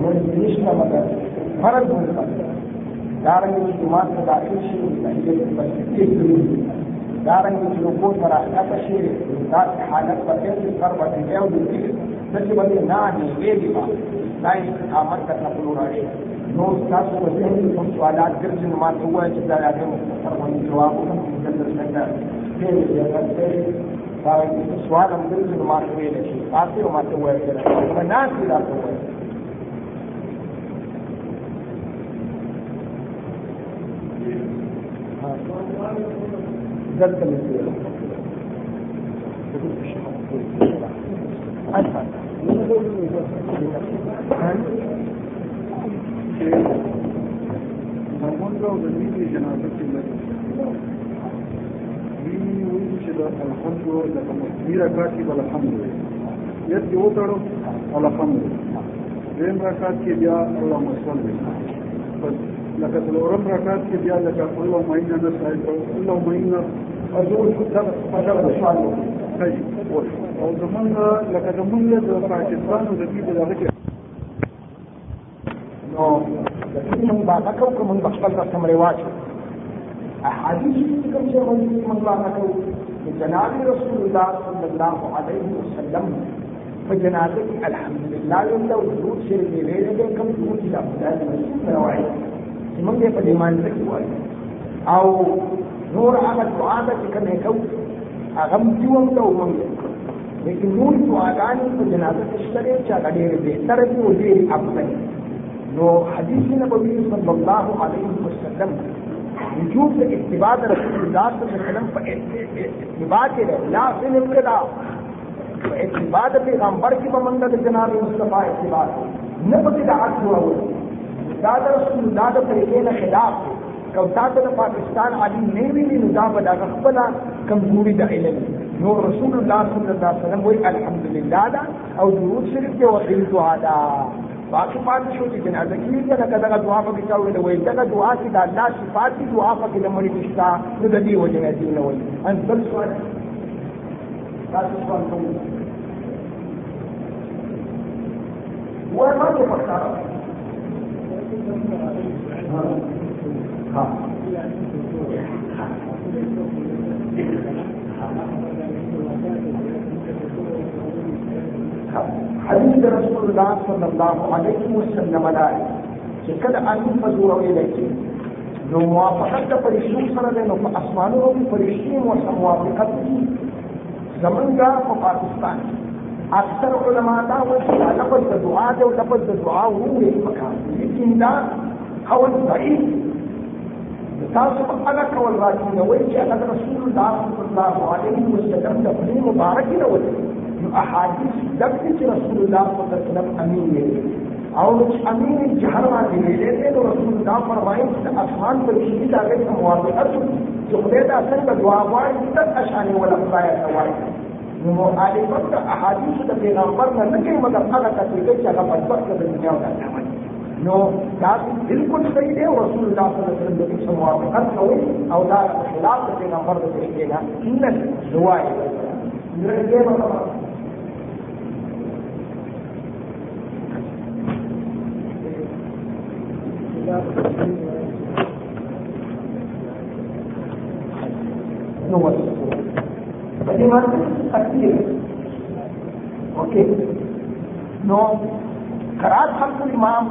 Speaker 1: نو نشته مګر فرض وکړه دارنګه چې جماعت ته داخل شي تحیت مسجد دارنګه چې رکوع سره حرکت شي دا حالت په دې سر باندې یو د دې چې باندې نه دی ویلي با دا اقامت ته خپل راځي نو تاسو په دې کې کوم سوالات ګرځي نو ما ته وایي چې دا راځي مختصر باندې جواب وکړم چې څنګه څنګه سوال هم دلته سؤال من المعاصرين عاصر ما سوى والناس لا سوى زلت من سيرة جنازہ مې ویل
Speaker 2: Ramon Gaudani جنازه کې چې د الحمد لکه مخکې رکعت کې بل الحمد یت کې وتړو الحمد دیم رکعت کې بیا اللهم صل لکه څلورم رکعت کې بیا لکه اللهم انا نسألك اللهم انا ارجو او زمونږ لکه زمونږ د پاکستان د دې دغه کې
Speaker 1: نو د کوم کوم خپل رسم رواج احادیث کې کوم څه باندې موږ راکړو جناب رسول الله صلی الله علیه وسلم. په جنازه کې الحمدلله یو ډول وجود شری دی ویلې د کوم څه چې د مسلمان روایت موږ په ایمان کې وایو او نور هغه دعا ده چې کومه کو هغه چې وم ته ومنه لیکن نور دعاګانې په جنازه کې شته چې هغه ډېرې بهتره دي او ډېرې افضل نو حدیث نبوي صلی الله علیه وسلم. وجوب اتباع رسول اللہ صلی اللہ علیہ وسلم پر اتباع کے رہے لا فی الابتدا اتباع پیغمبر کی بمندت جناب مصطفیٰ اتباع نہ دعات ہوا ہوئی اتباع رسول اللہ صلی اللہ کے. طریقے نہ خلاف کہ داد پاکستان علی نے بھی نہیں نظام بدا خپلا کمزوری دا علم. نو رسول اللہ صلی اللہ علیہ وسلم وہی الحمدللہ دا. او درود شریف کے وقیل تو آدھا. باقي پاتې شو چې جنازه کې کنه کله دغه دعا پکې کاوه نو وایي دغه دعا چې د الله صفات دي دعا پکې د مړي نشتا نو د دې وجه نه دی نو وایي ان بل تاسو سوال کوئ وما تفكر. ها. حديث رسول الله صلى الله عليه وسلم دا چې کله ان په جوړ ویل کی نو موافقت د فرشتو سره ده نو په اسمانونو کې فرشتي مو سره موافقت دي زمونږه په پاکستان. اکثر علماء دا وایي چې لفظ د دعا دی او لفظ د دعا وروړي پکار لیکن دا قول ضعیف تاسو په هغه کول راځي نو وایي چې هغه رسول الله صلی الله علیه وسلم د خپل مبارک نه وایي نو احادیث دغه چې رسول الله صلی الله علیه وسلم امین دی او چې امین جهر باندې ویلې دي نو رسول الله فرمایي چې اسمان پر شي دا غي موافقت چې خدای دا څنګه دعا غواړي تک اشانه ولا خدای ته وایي نو مخالفت د احادیث د پیغمبر نه کوي مګر هغه تطبیق چې هغه وخت د دنیا او نو دا بالکل صحیح دی رسول الله صلی الله علیه وسلم د دې موافقت کوي او دا خلاف د پیغمبر د طریقې نه ان دعای نو فدي تكثير أوكي نو قرات حق الامام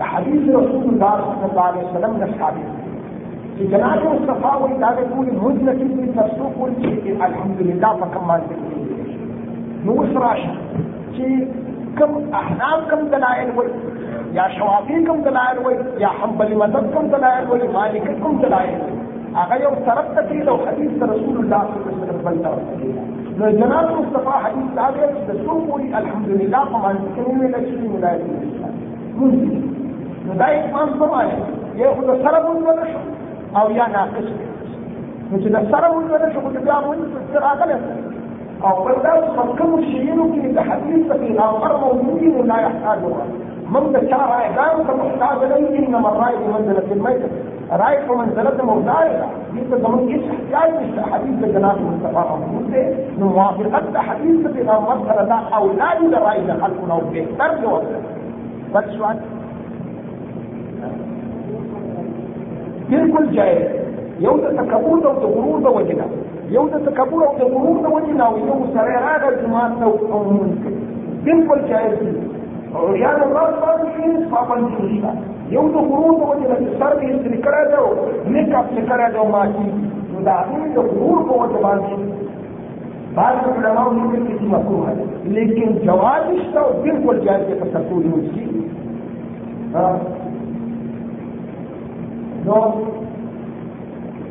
Speaker 1: حديث رسول الله صلى الله عليه وسلم نصحابه في جناب مصطفى وإذا يقول الهدنة في التفسوق الحمد لله فكم ما نو في كم أحنام كم دلائل وي؟ يا شوافي كم دلائل وي؟ يا حنبلي مذهب كم دلائل وي؟ مالك كم دلائل هغه یو طرف ته کېد أو حدیث رسول الله صلی الله علیه وسلم بل طرف نو جناب مصطفی حدیث دا دی چې څو پوری الحمدلله په باندې کې ویل چې ولایت نو دا امام فرمایي یو خو سره مونږ نه أو یا ناقص. نو چې سره مونږ نه شو بیا مونږ څه راغله او بل دا کوم شیانو کې د حدیث په پیغمبر موجودي نه يحتاج من د چا رائے دار ته محتاج نه انما الرائے بمنزله الميت رائے په منزله موضوع ده دې ته زموږ هیڅ احتیاج نشته حدیث د جناب مصطفی موجود دی نو موافقت د حدیث د پیغمبر سره دا اولاد د رائے د خلکو نو بهتر دی بس سوال۔ بالکل جائز۔ یو د تکبر او د غرور د وجنه یو د تکبر أو د غرور د وجنه أو یو سره راغی جماعت أو منکر بالکل جائز دی أو یا د الله باندې هیڅ پابندي نشته یو د غرور په وجه د سر کې استری کړه دا نیک خپل کړه دا ماشي. نو دا د غرور په وجه باندې بعض علماء لیکي چې مکروه ده لیکن جواز أو بالکل جائز ده تسکول نشي نو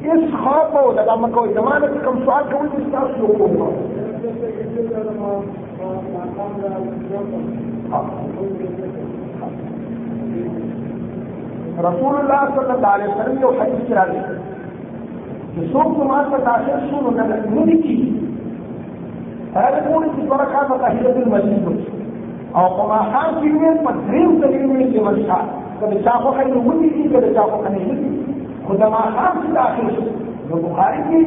Speaker 1: اس خوف ہو لگا going, the man that comes out going to start to go رسول اللہ صلی اللہ علیہ وسلم نے حدیث کرا دی کہ سوک تمہار کا تاثر سن نبی کی۔ ہر کون کی برکا کا بتاحیت المسیح اور پماخان کی میں پدریم تقریب میں کے منشا کبھی چاہو کہیں ہوتی تھی کبھی چاقو نہیں خو نه دي خدای ما خام چې داخل شو نو بخاری کې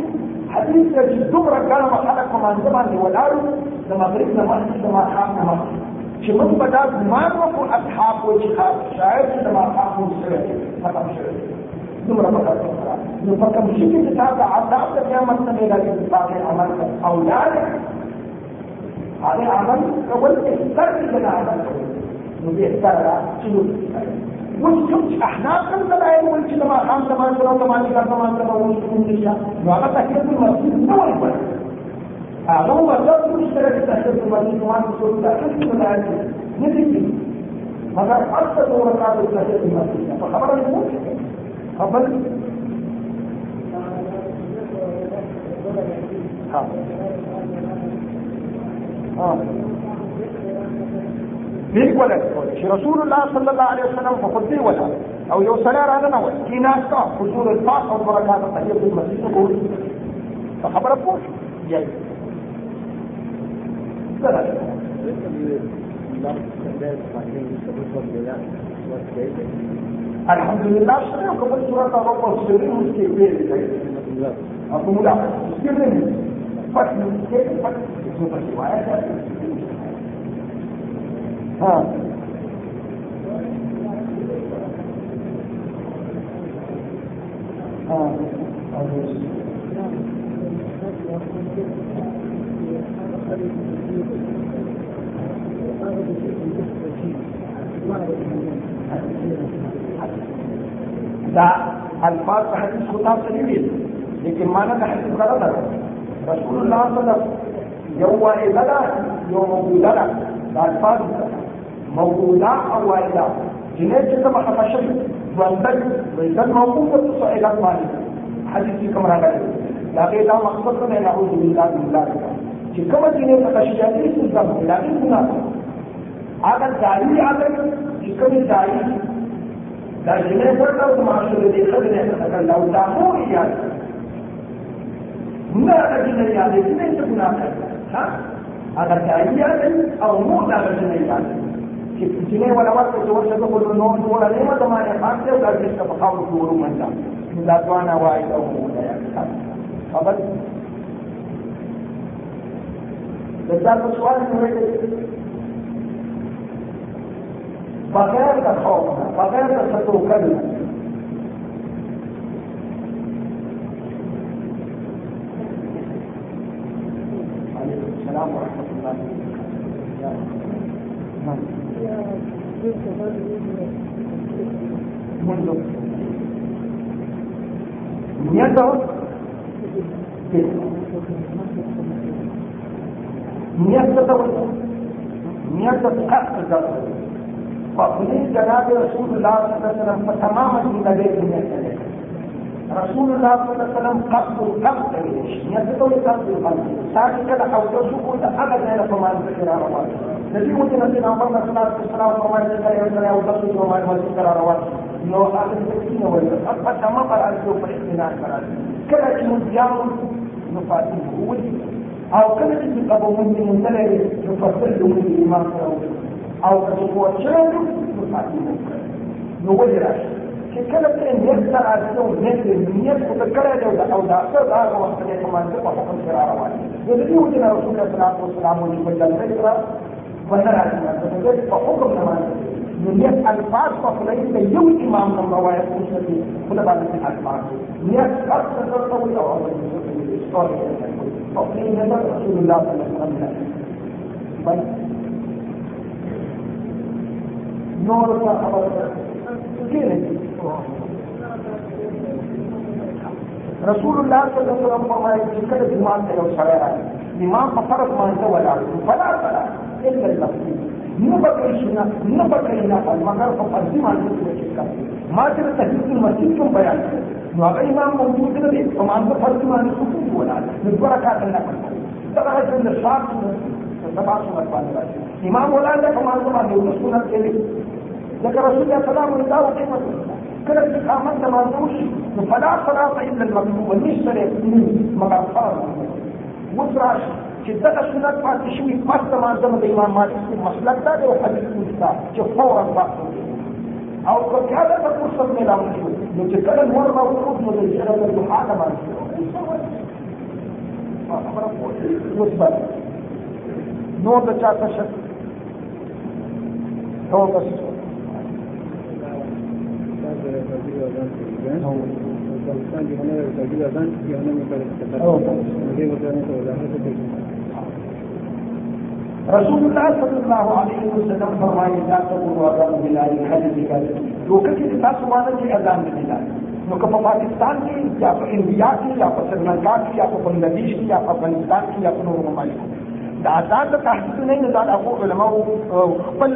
Speaker 1: حدیث چې دومره ګڼه خلک په منځ باندې ولاړو د مغرب نه مخکې د ماښام نه مخکې. چې موږ به دا ګمان وکړو اصحاب و چې شاید چې د ماښام موږ سره ختم شوی دومره به نو په کوم شي کې چې تا د عذاب د قیامت نه میلادي د باقي عمل او لار هغه عمل کول بهتر دي د عمل نو بهتر را چې اوس کوم چې احناف کوم دلایل وایي چې د ماښام زمان سره أو د مازدیګر زمان سره اوس کوم نشه نو هغه تحقیق المسجد نه وایي هغه مطلب مشترک تحقیق المسجد ما څه تحقیق دلایل نه دي مگر اکثر ورکات تحقیق المسجد فخبره نه خبر ها ها بالکل چې رسول الله صلی الله علیه وسلم په خدای ولا أو یو سره راغنه و کی ناستا حضور الفاق أو برکات تحیت المسجد کو خبره جاي الحمد لله شنو قبل سورة رب السرين مسكين أبو ملا مسكين فتح مسكين فتح سورة روايات ها ها دا الفاظ حدیث خطاب نہیں لیکن مانا کا حدیث غلط رسول اللہ صلی اللہ علیہ وسلم يوم وإذا يوم موجودة الألفاظ موجودة أو واحدة. جنيه كما خفشت وانتج وإذا موجودة سؤالات مالك حديث كما رأى لكن لا مقصد من نعوذ بالله من ذلك. كما جنيه خفشت ليس الزمن لكن هناك akan dari akan jika ni dari dan jenis berkau masuk di dalam jenis akan laut tahu ia Enggak ada jenis digunakan ha? akan dari akan atau mudah ada jenis yang Jenis wala-wala kecuali satu puluh non dua lima teman yang pasti sudah bisa pakau turun macam. Tidak tuan awal السلام ورحمۃ اللہ وبرکاتہ نیت نیت کا اپنی جناب رسول اللہ تمام زندگی کی نیت کرے رسول الله صلى الله عليه وسلم قصد القصد يدعو لقصد القلب ساكي كده حوضو شكو ده أبد هنا فما يذكر رواه. نبي مدينة نبينا عمرنا صلى الله عليه وسلم فما يذكر يوم تقصد وما يذكر رواه. لو آخر سكين ويذكر أبقى ما قرأ الجو فإحنا كرات كده ديام نفاتيه ودي أو كده تبقى بمدي منتلي نفصل له من الإمام أو تتوجه نغير كلمة إن يسر عزيزه مثل النية وتذكرها جودة أو دعسة هذا وقت كمان تبقى حكم شرع رواني يدري وجنا رسول الله صلى الله عليه وسلم وجل الفكرة ونرى ذلك فحكم كمان من يس الفاظ فليس يو إمام من رواية مسلم كل بعد من الفاظ يس أكثر تطوي أو أو فقين رسول الله صلى الله عليه وسلم نور کا خبر رسول الله صلى الله عليه وسلم فرمائے کہ کل ایمان سے لو سڑے ایمان کا فرق مانتا ولا فلا فلا الا المسلم نو بکریشنا نو بکرینا مگر په فرضي مانته کې چې ما چې تحقیق مسجد کوم بیان نو هغه امام موجود دی په مانته فرضي مانته کوم ولا نو برکات الله کوي دا هغه د شاعت سبا سنت باندې امام مولانا په مانته باندې سنت کې لك رسول الله صلى الله عليه وسلم كيف كده الاستقامات ما عندوش فلا صلاة إلا المكتوبة مش سنة مگر فرض. وفراش چې دغه سنت پاتې شوي پس د مازم د امام مالک مسلک دا دی او حدیث مستا چې فورا پاتې او که کله په فرصت ملاو شو نو چې کله نور موجود نو د جهاد د حاکم باندې مثبت نور د چا پاکستان की होने सरकारी अदान की होने में पर मुझे बताने का उदाहरण से रसूलुल्लाह सल्लल्लाहु अलैहि वसल्लम फरमाए ला तकुरु अदान बिलाल खलील का लोग के साथ सुमाना की अजान में बिलाल तो कब पाकिस्तान की या इंडिया की या श्रीलंका की या बांग्लादेश की या अफगानिस्तान की या अपनों ममालिक دا اذان د تحقیق نه نه دا هغه علماء خپل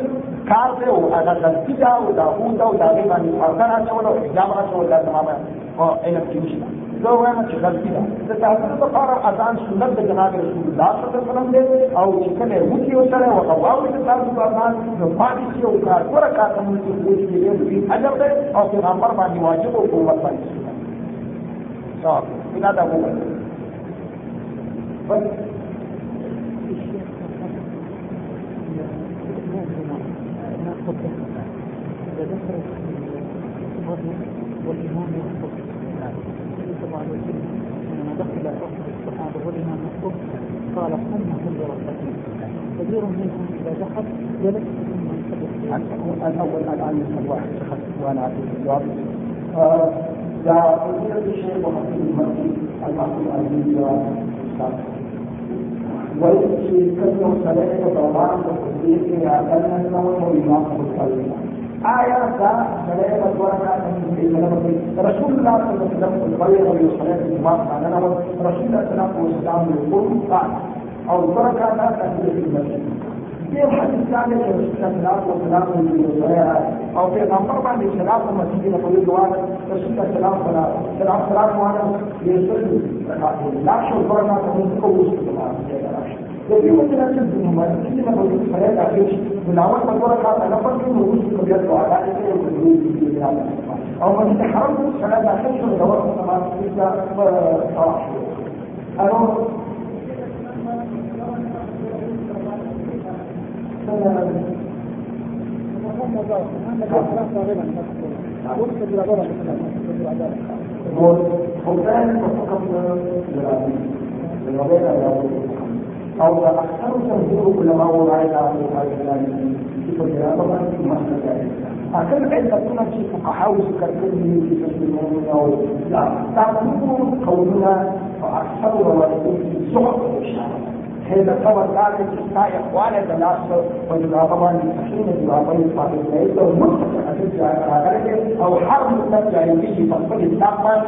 Speaker 1: کار دی او هغه غلطي دا او دا هو دا او دا باندې فرض راځول او اجازه راځول دا تمامه او علم کې نشته. زه وایم چې غلطي ده. د تحقیق لپاره اذان سنت د جناب رسول الله صلی الله علیه وسلم دی او چې کله وکی او سره او قواو د تاسو په اذان نو پاتې شي او کار ورکا کاته مو چې وایي چې دې اجر ده او پیغمبر باندې واجب او قوت باندې صح بنا دا وایي
Speaker 3: ذكر والإمام يخطب صلى الله عليه دخل أحد الصحابة والإمام يخطب قال أنه لربته كثير منهم إذا دخل جلس ثم ينتبه
Speaker 1: الأول الآن الواحد وأنا أعطيك الجواب جاء فضيلة الشيخ محمد المكي المعصوم العزيز ويأتي كثر وإمام الصلاة آية ملائكة ورقة رسول الله صلى الله ترك لا تهديه في المسجد في الحديث الثاني في الصلاه والسلام أو في غمر بعد الصلاه المسجد نقول جواب رسول السلام صلاه السلام. سلام وأنا يصلي لا شو برنا تكون قوس jadi mungkin aja cuma ini kan kalau saya tak ada menawan perkara kata apa pun mungkin kemudian doa ada itu yang perlu dilihat. أو من تحرم فلا تحرم من دور الصلاة إلا صلاح أنا فلان فقط أو أكثر تنظير كل ما هو هذا في فقهاء سكرتني في لا تعلمون قولنا فأكثر روايتهم في صعب الشارع هذا استاء إخوانا بلاس وجنا طبعا حين جوابين فاضل ليس ومستقى أو حرم النبي به تصفل الإسلام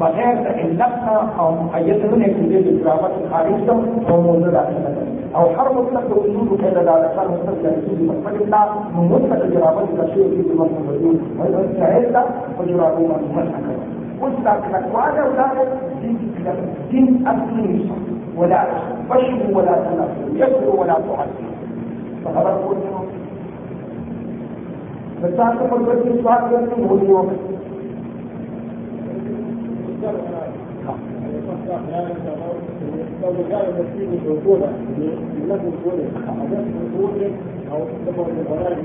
Speaker 1: بغير علتنا أو مقيدة من يكون الجوابات الخارجية أو موجودة أو حرم النبي وجود كذا لا كان مستقى به تصفل الإسلام من مستقى جوابات الأشياء في المسلمين وإذا استعدت فجرابين المسلمين قلت لك الأقوال ولا دين أبني ولا فشل ولا تنفر يسر ولا تعسر فهذا هو بس هذا هو الوجه السؤال الذي هو اليوم
Speaker 2: لو كان المسجد موجودة لم يكن حدث وجود أو تبع البلاد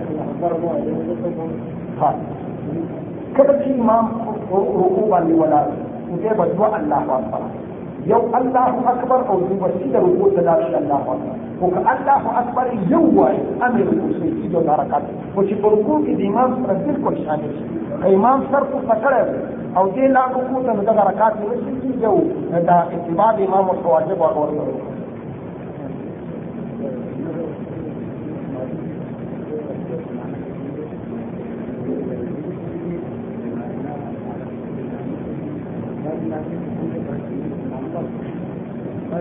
Speaker 1: یو الله اکبر او دو بسی در رکوع تداشی الله اکبر او که الله اکبر یو وای امر الحسینی دو درکات خو چې په رکوع کې د امام سره بالکل شامل شي. که امام سر کو پکړی او دې لا رکوع ته دغه رکات نه شي یو دا اتباع امام واجب او ورته wa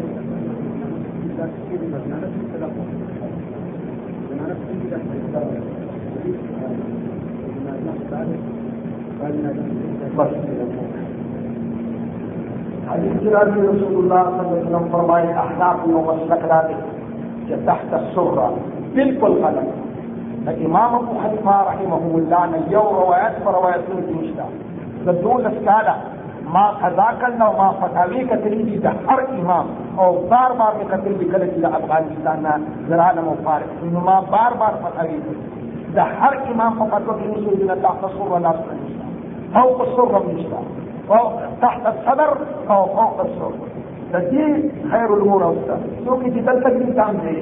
Speaker 1: حديث جلال رسول الله صلى الله عليه وسلم فرمائے احناف و مسلک کہ تحت السرة بالکل ما قضا کرنا ما فتح کتری دی دا ہر امام. او بار بار میں کتری بھی کلی افغانستان نا و فارق ما بار بار فتاوی کتری دا ہر امام کو فتو کی نسو دینا تحت سر و نفس نشتا. فوق السر نشتا. تحت الصدر او فوق السر دا دی خیر الامور اوستا. سوکی دی دل تک انسان دے.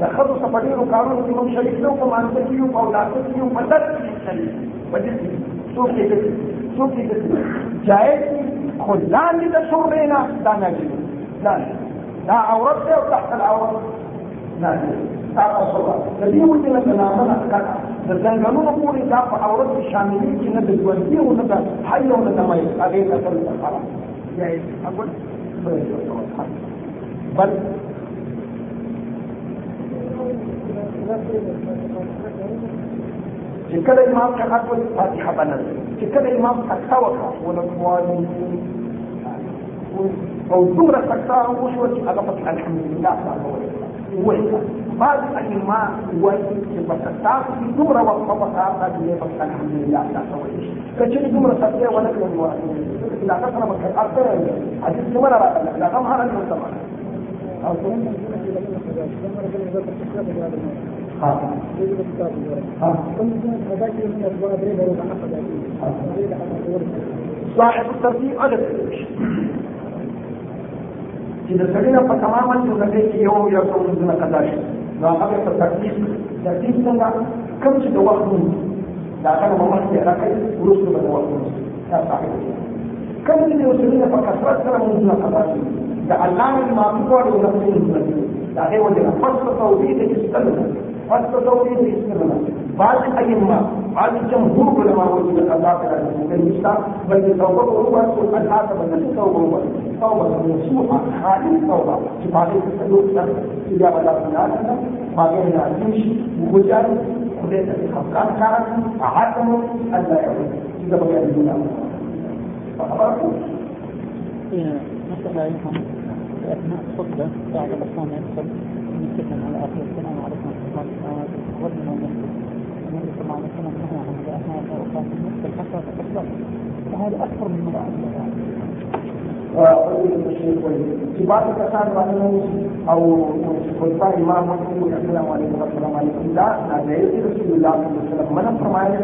Speaker 1: دا و سفری کارون کی ہم شریف کیوں آنسکیو کیوں مدد کی شریف. وجہ سوکی دي جائز خلان دي تشرينا لا نجد. لا لا عورتي وتحت العورة. لا تحت الصدر فدي ودي لنا نعمل da zanganuna puri da fa aurat shamili ki na da wani ko na da hayyo na da mai kage bal kada imam ka akwai fatiha banan kada imam ka tawaka wala mwani أو دورة تكتار وش وش أغفت الحمد لله. وين بعد الإمام وين بتكتار في دورة هذا اللي بس الحمد لله. كشيء دورة كل واحد لا تقرب الأكثر عزيز كمان لا تظهر صاحب الترتيب أدب. إذا سمينا فتماما تنتهي يوم يرسل من قداش. لا قبل الترتيب؟ ترتيب سنة. كم شد وقت؟ لا كان ممثل ركعي ورسل من وقت. صاحب كم شد يوصلين فكسرت سنة من قداش؟ da Allah ma fi kwaro na cikin zuwa da kai فالتصورين يستمرنا بعض الأئمة بعض الجمهور علماء وجود الأضافة إلى الإسلام بل توبة هذا من توبة هو توبة نصوحة خالص توبة سبحانه وتعالى إجابة الله ما بين الجيش وجال وليس بخفقان كان عدم ألا يعود إذا بقي الدنيا فأخبركم
Speaker 3: مسألة يفهم في أثناء الخطبة بعد الإقامة يدخل يتكلم على آخر السلام عليكم الله وبركاته النبي صلى الله عليه وسلم نهى عن أثناء الأوقات المسجد حتى تكبر وهذا أكثر من
Speaker 1: بعض الكسان وأنه أو خلفاء إمام مسلم السلام عليكم والسلام عليكم لا لا رسول الله صلى الله عليه وسلم من فرمائے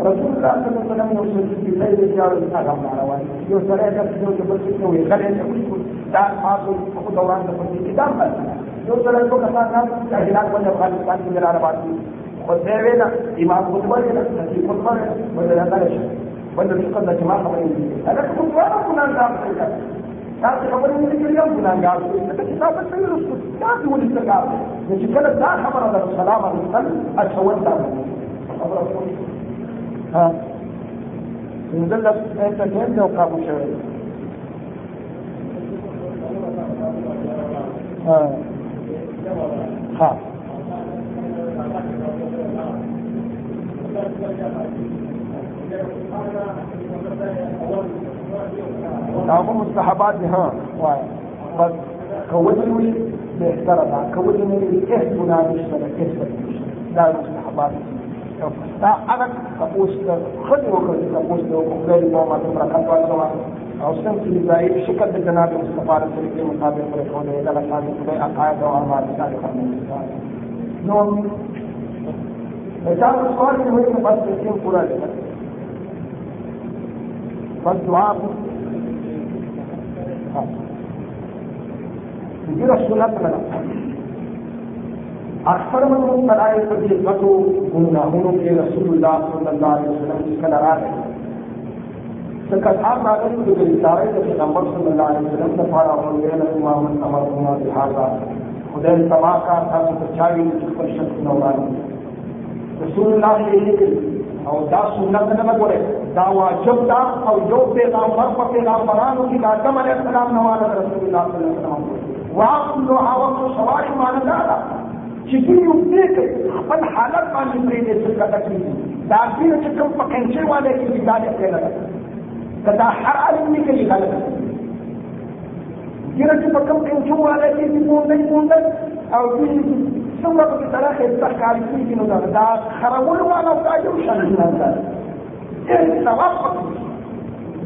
Speaker 1: رسول الله صلى الله عليه وسلم يوصل في الليل يا رسول الله يوصل إلى جو جبل سنو يخلي يقول دار ما سو دوران تفضل كتاب بس يوصل إلى كسان ناس هناك من أفغانستان من العربات وسيرنا إمام خطبة لنا نسي خطبة ولا لا wanda su kan da jama'a kamar yanzu a da kuma wani kuna da su da ta ce kamar yanzu ke yan kuna ga su da take ta san sai su ta fi wani ta ga da shi kada ta kamar da salama da sal a tawar da ha in zalla ta ta ta da ka mu shi ha ha أبو مستحبات ها بس كوزني باحترم كوزني إثمنا مشترك إثم لا لا أنا كبوس خذ وخذ كبوس وخذ ما تمرك أطول أو سنتي زي شكل الجناب المصطفى رسول الله مطابق فريقون إلى لكان يقول أقاعد وأعمال سابقا نوم فجاء السؤال هو بس يتم قرآن فالدعاء يجير السنة لنا أكثر من الملائكة يقتوا قلنا هنا في رسول الله صلى الله عليه وسلم كلا رأي. فكتاب ما قلت بالإشارة في نمبر صلى الله عليه وسلم نفعل أقول لنا إمام بهذا خدای سما کا تاسو ته چاوي چې خپل شخص نوراني رسول الله یې او دا سنت نه وګوره دا واجب دا او یو پیغمبر په پیغمبرانو کې د آدم علیه السلام نو رسول الله صلی الله علیه وسلم۔ واقلو او سواری مان دا چې دوی یو دې خپل حالت باندې پرې دې څه تکلیف دا دې چې کوم پکې والے کې دا دې دا هر عالم کې کې غلط kira kita kemping semua lagi di pundak pundak atau di semua kita dah kita kali ini kita dah dah karawul wala kayu shan nanti ini sawap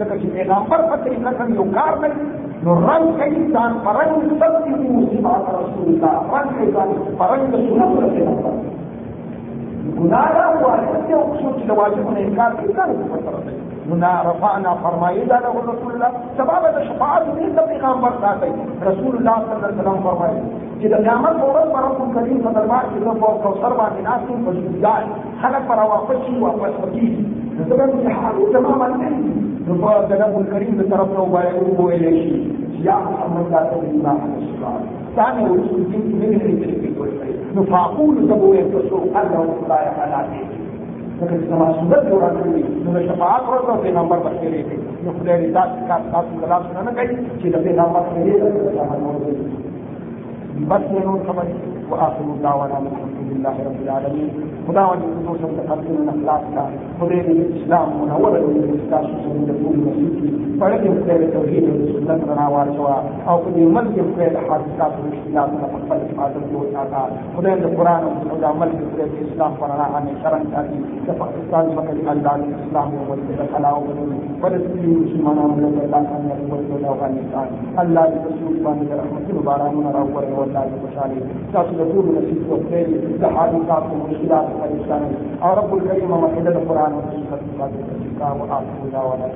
Speaker 1: لكن الإغامبر فتري لكن يقارن نران كيسان فرن تبتبو سبعة رسول الله رن كيسان فرن سنة رسول الله gunalah wajibnya usul wajib meningkat kita هنا رفعنا فرمائي له رسول الله سبب الشفاعة من پیغمبر ساتي رسول الله صلى الله عليه وسلم فرمائي چې د قیامت ورځ پر رسول کریم صلی الله علیه وسلم په کوثر باندې ناسو په جوړای خلک پر واپس شي واپس وکړي زمون چې حال تماما نه په جناب الکریم د طرف نو وایي أو ویل شي یا محمد لا تدري ما حدث ثاني ورسول دين من اللي نو فاقول زبو يتسوق الله لا يحلى لیکن نماز سنت جو رات ہوئی مگر شفاعت ہو تو نمبر بن کے رہے تھے جو خدے رضا کا ساتھ کلام سنانا گئی کہ رب نمبر کے لیے بس میں سمجھ۔ وہ آپ آخر دعوانا مجھے الحمد لله رب العالمين. خدا وجه خصوصا تقدم الاخلاق کا. خدای دې اسلام منور دې اسلام سره د ټول مسیحي پړې خدای توحید أو ملک خدای د حادثات أو مشکلات نه خپل حفاظت وکړه خدای دې قرآن أو د عمل خدای دې اسلام پر رڼا باندې شرن کړي د پاکستان مکه الله اسلام أو د حلاو ولسلي مسلمانانو له الله څخه ورته افغانستان الله دې رسول باندې رحمتونو بارانونه راوړي والله خوشالي تاسو د ټول نصیب أو خیر الاتحاد بتاعكم والخلاف رب الكريم وحدد القران والسنة الكتاب واخر ولا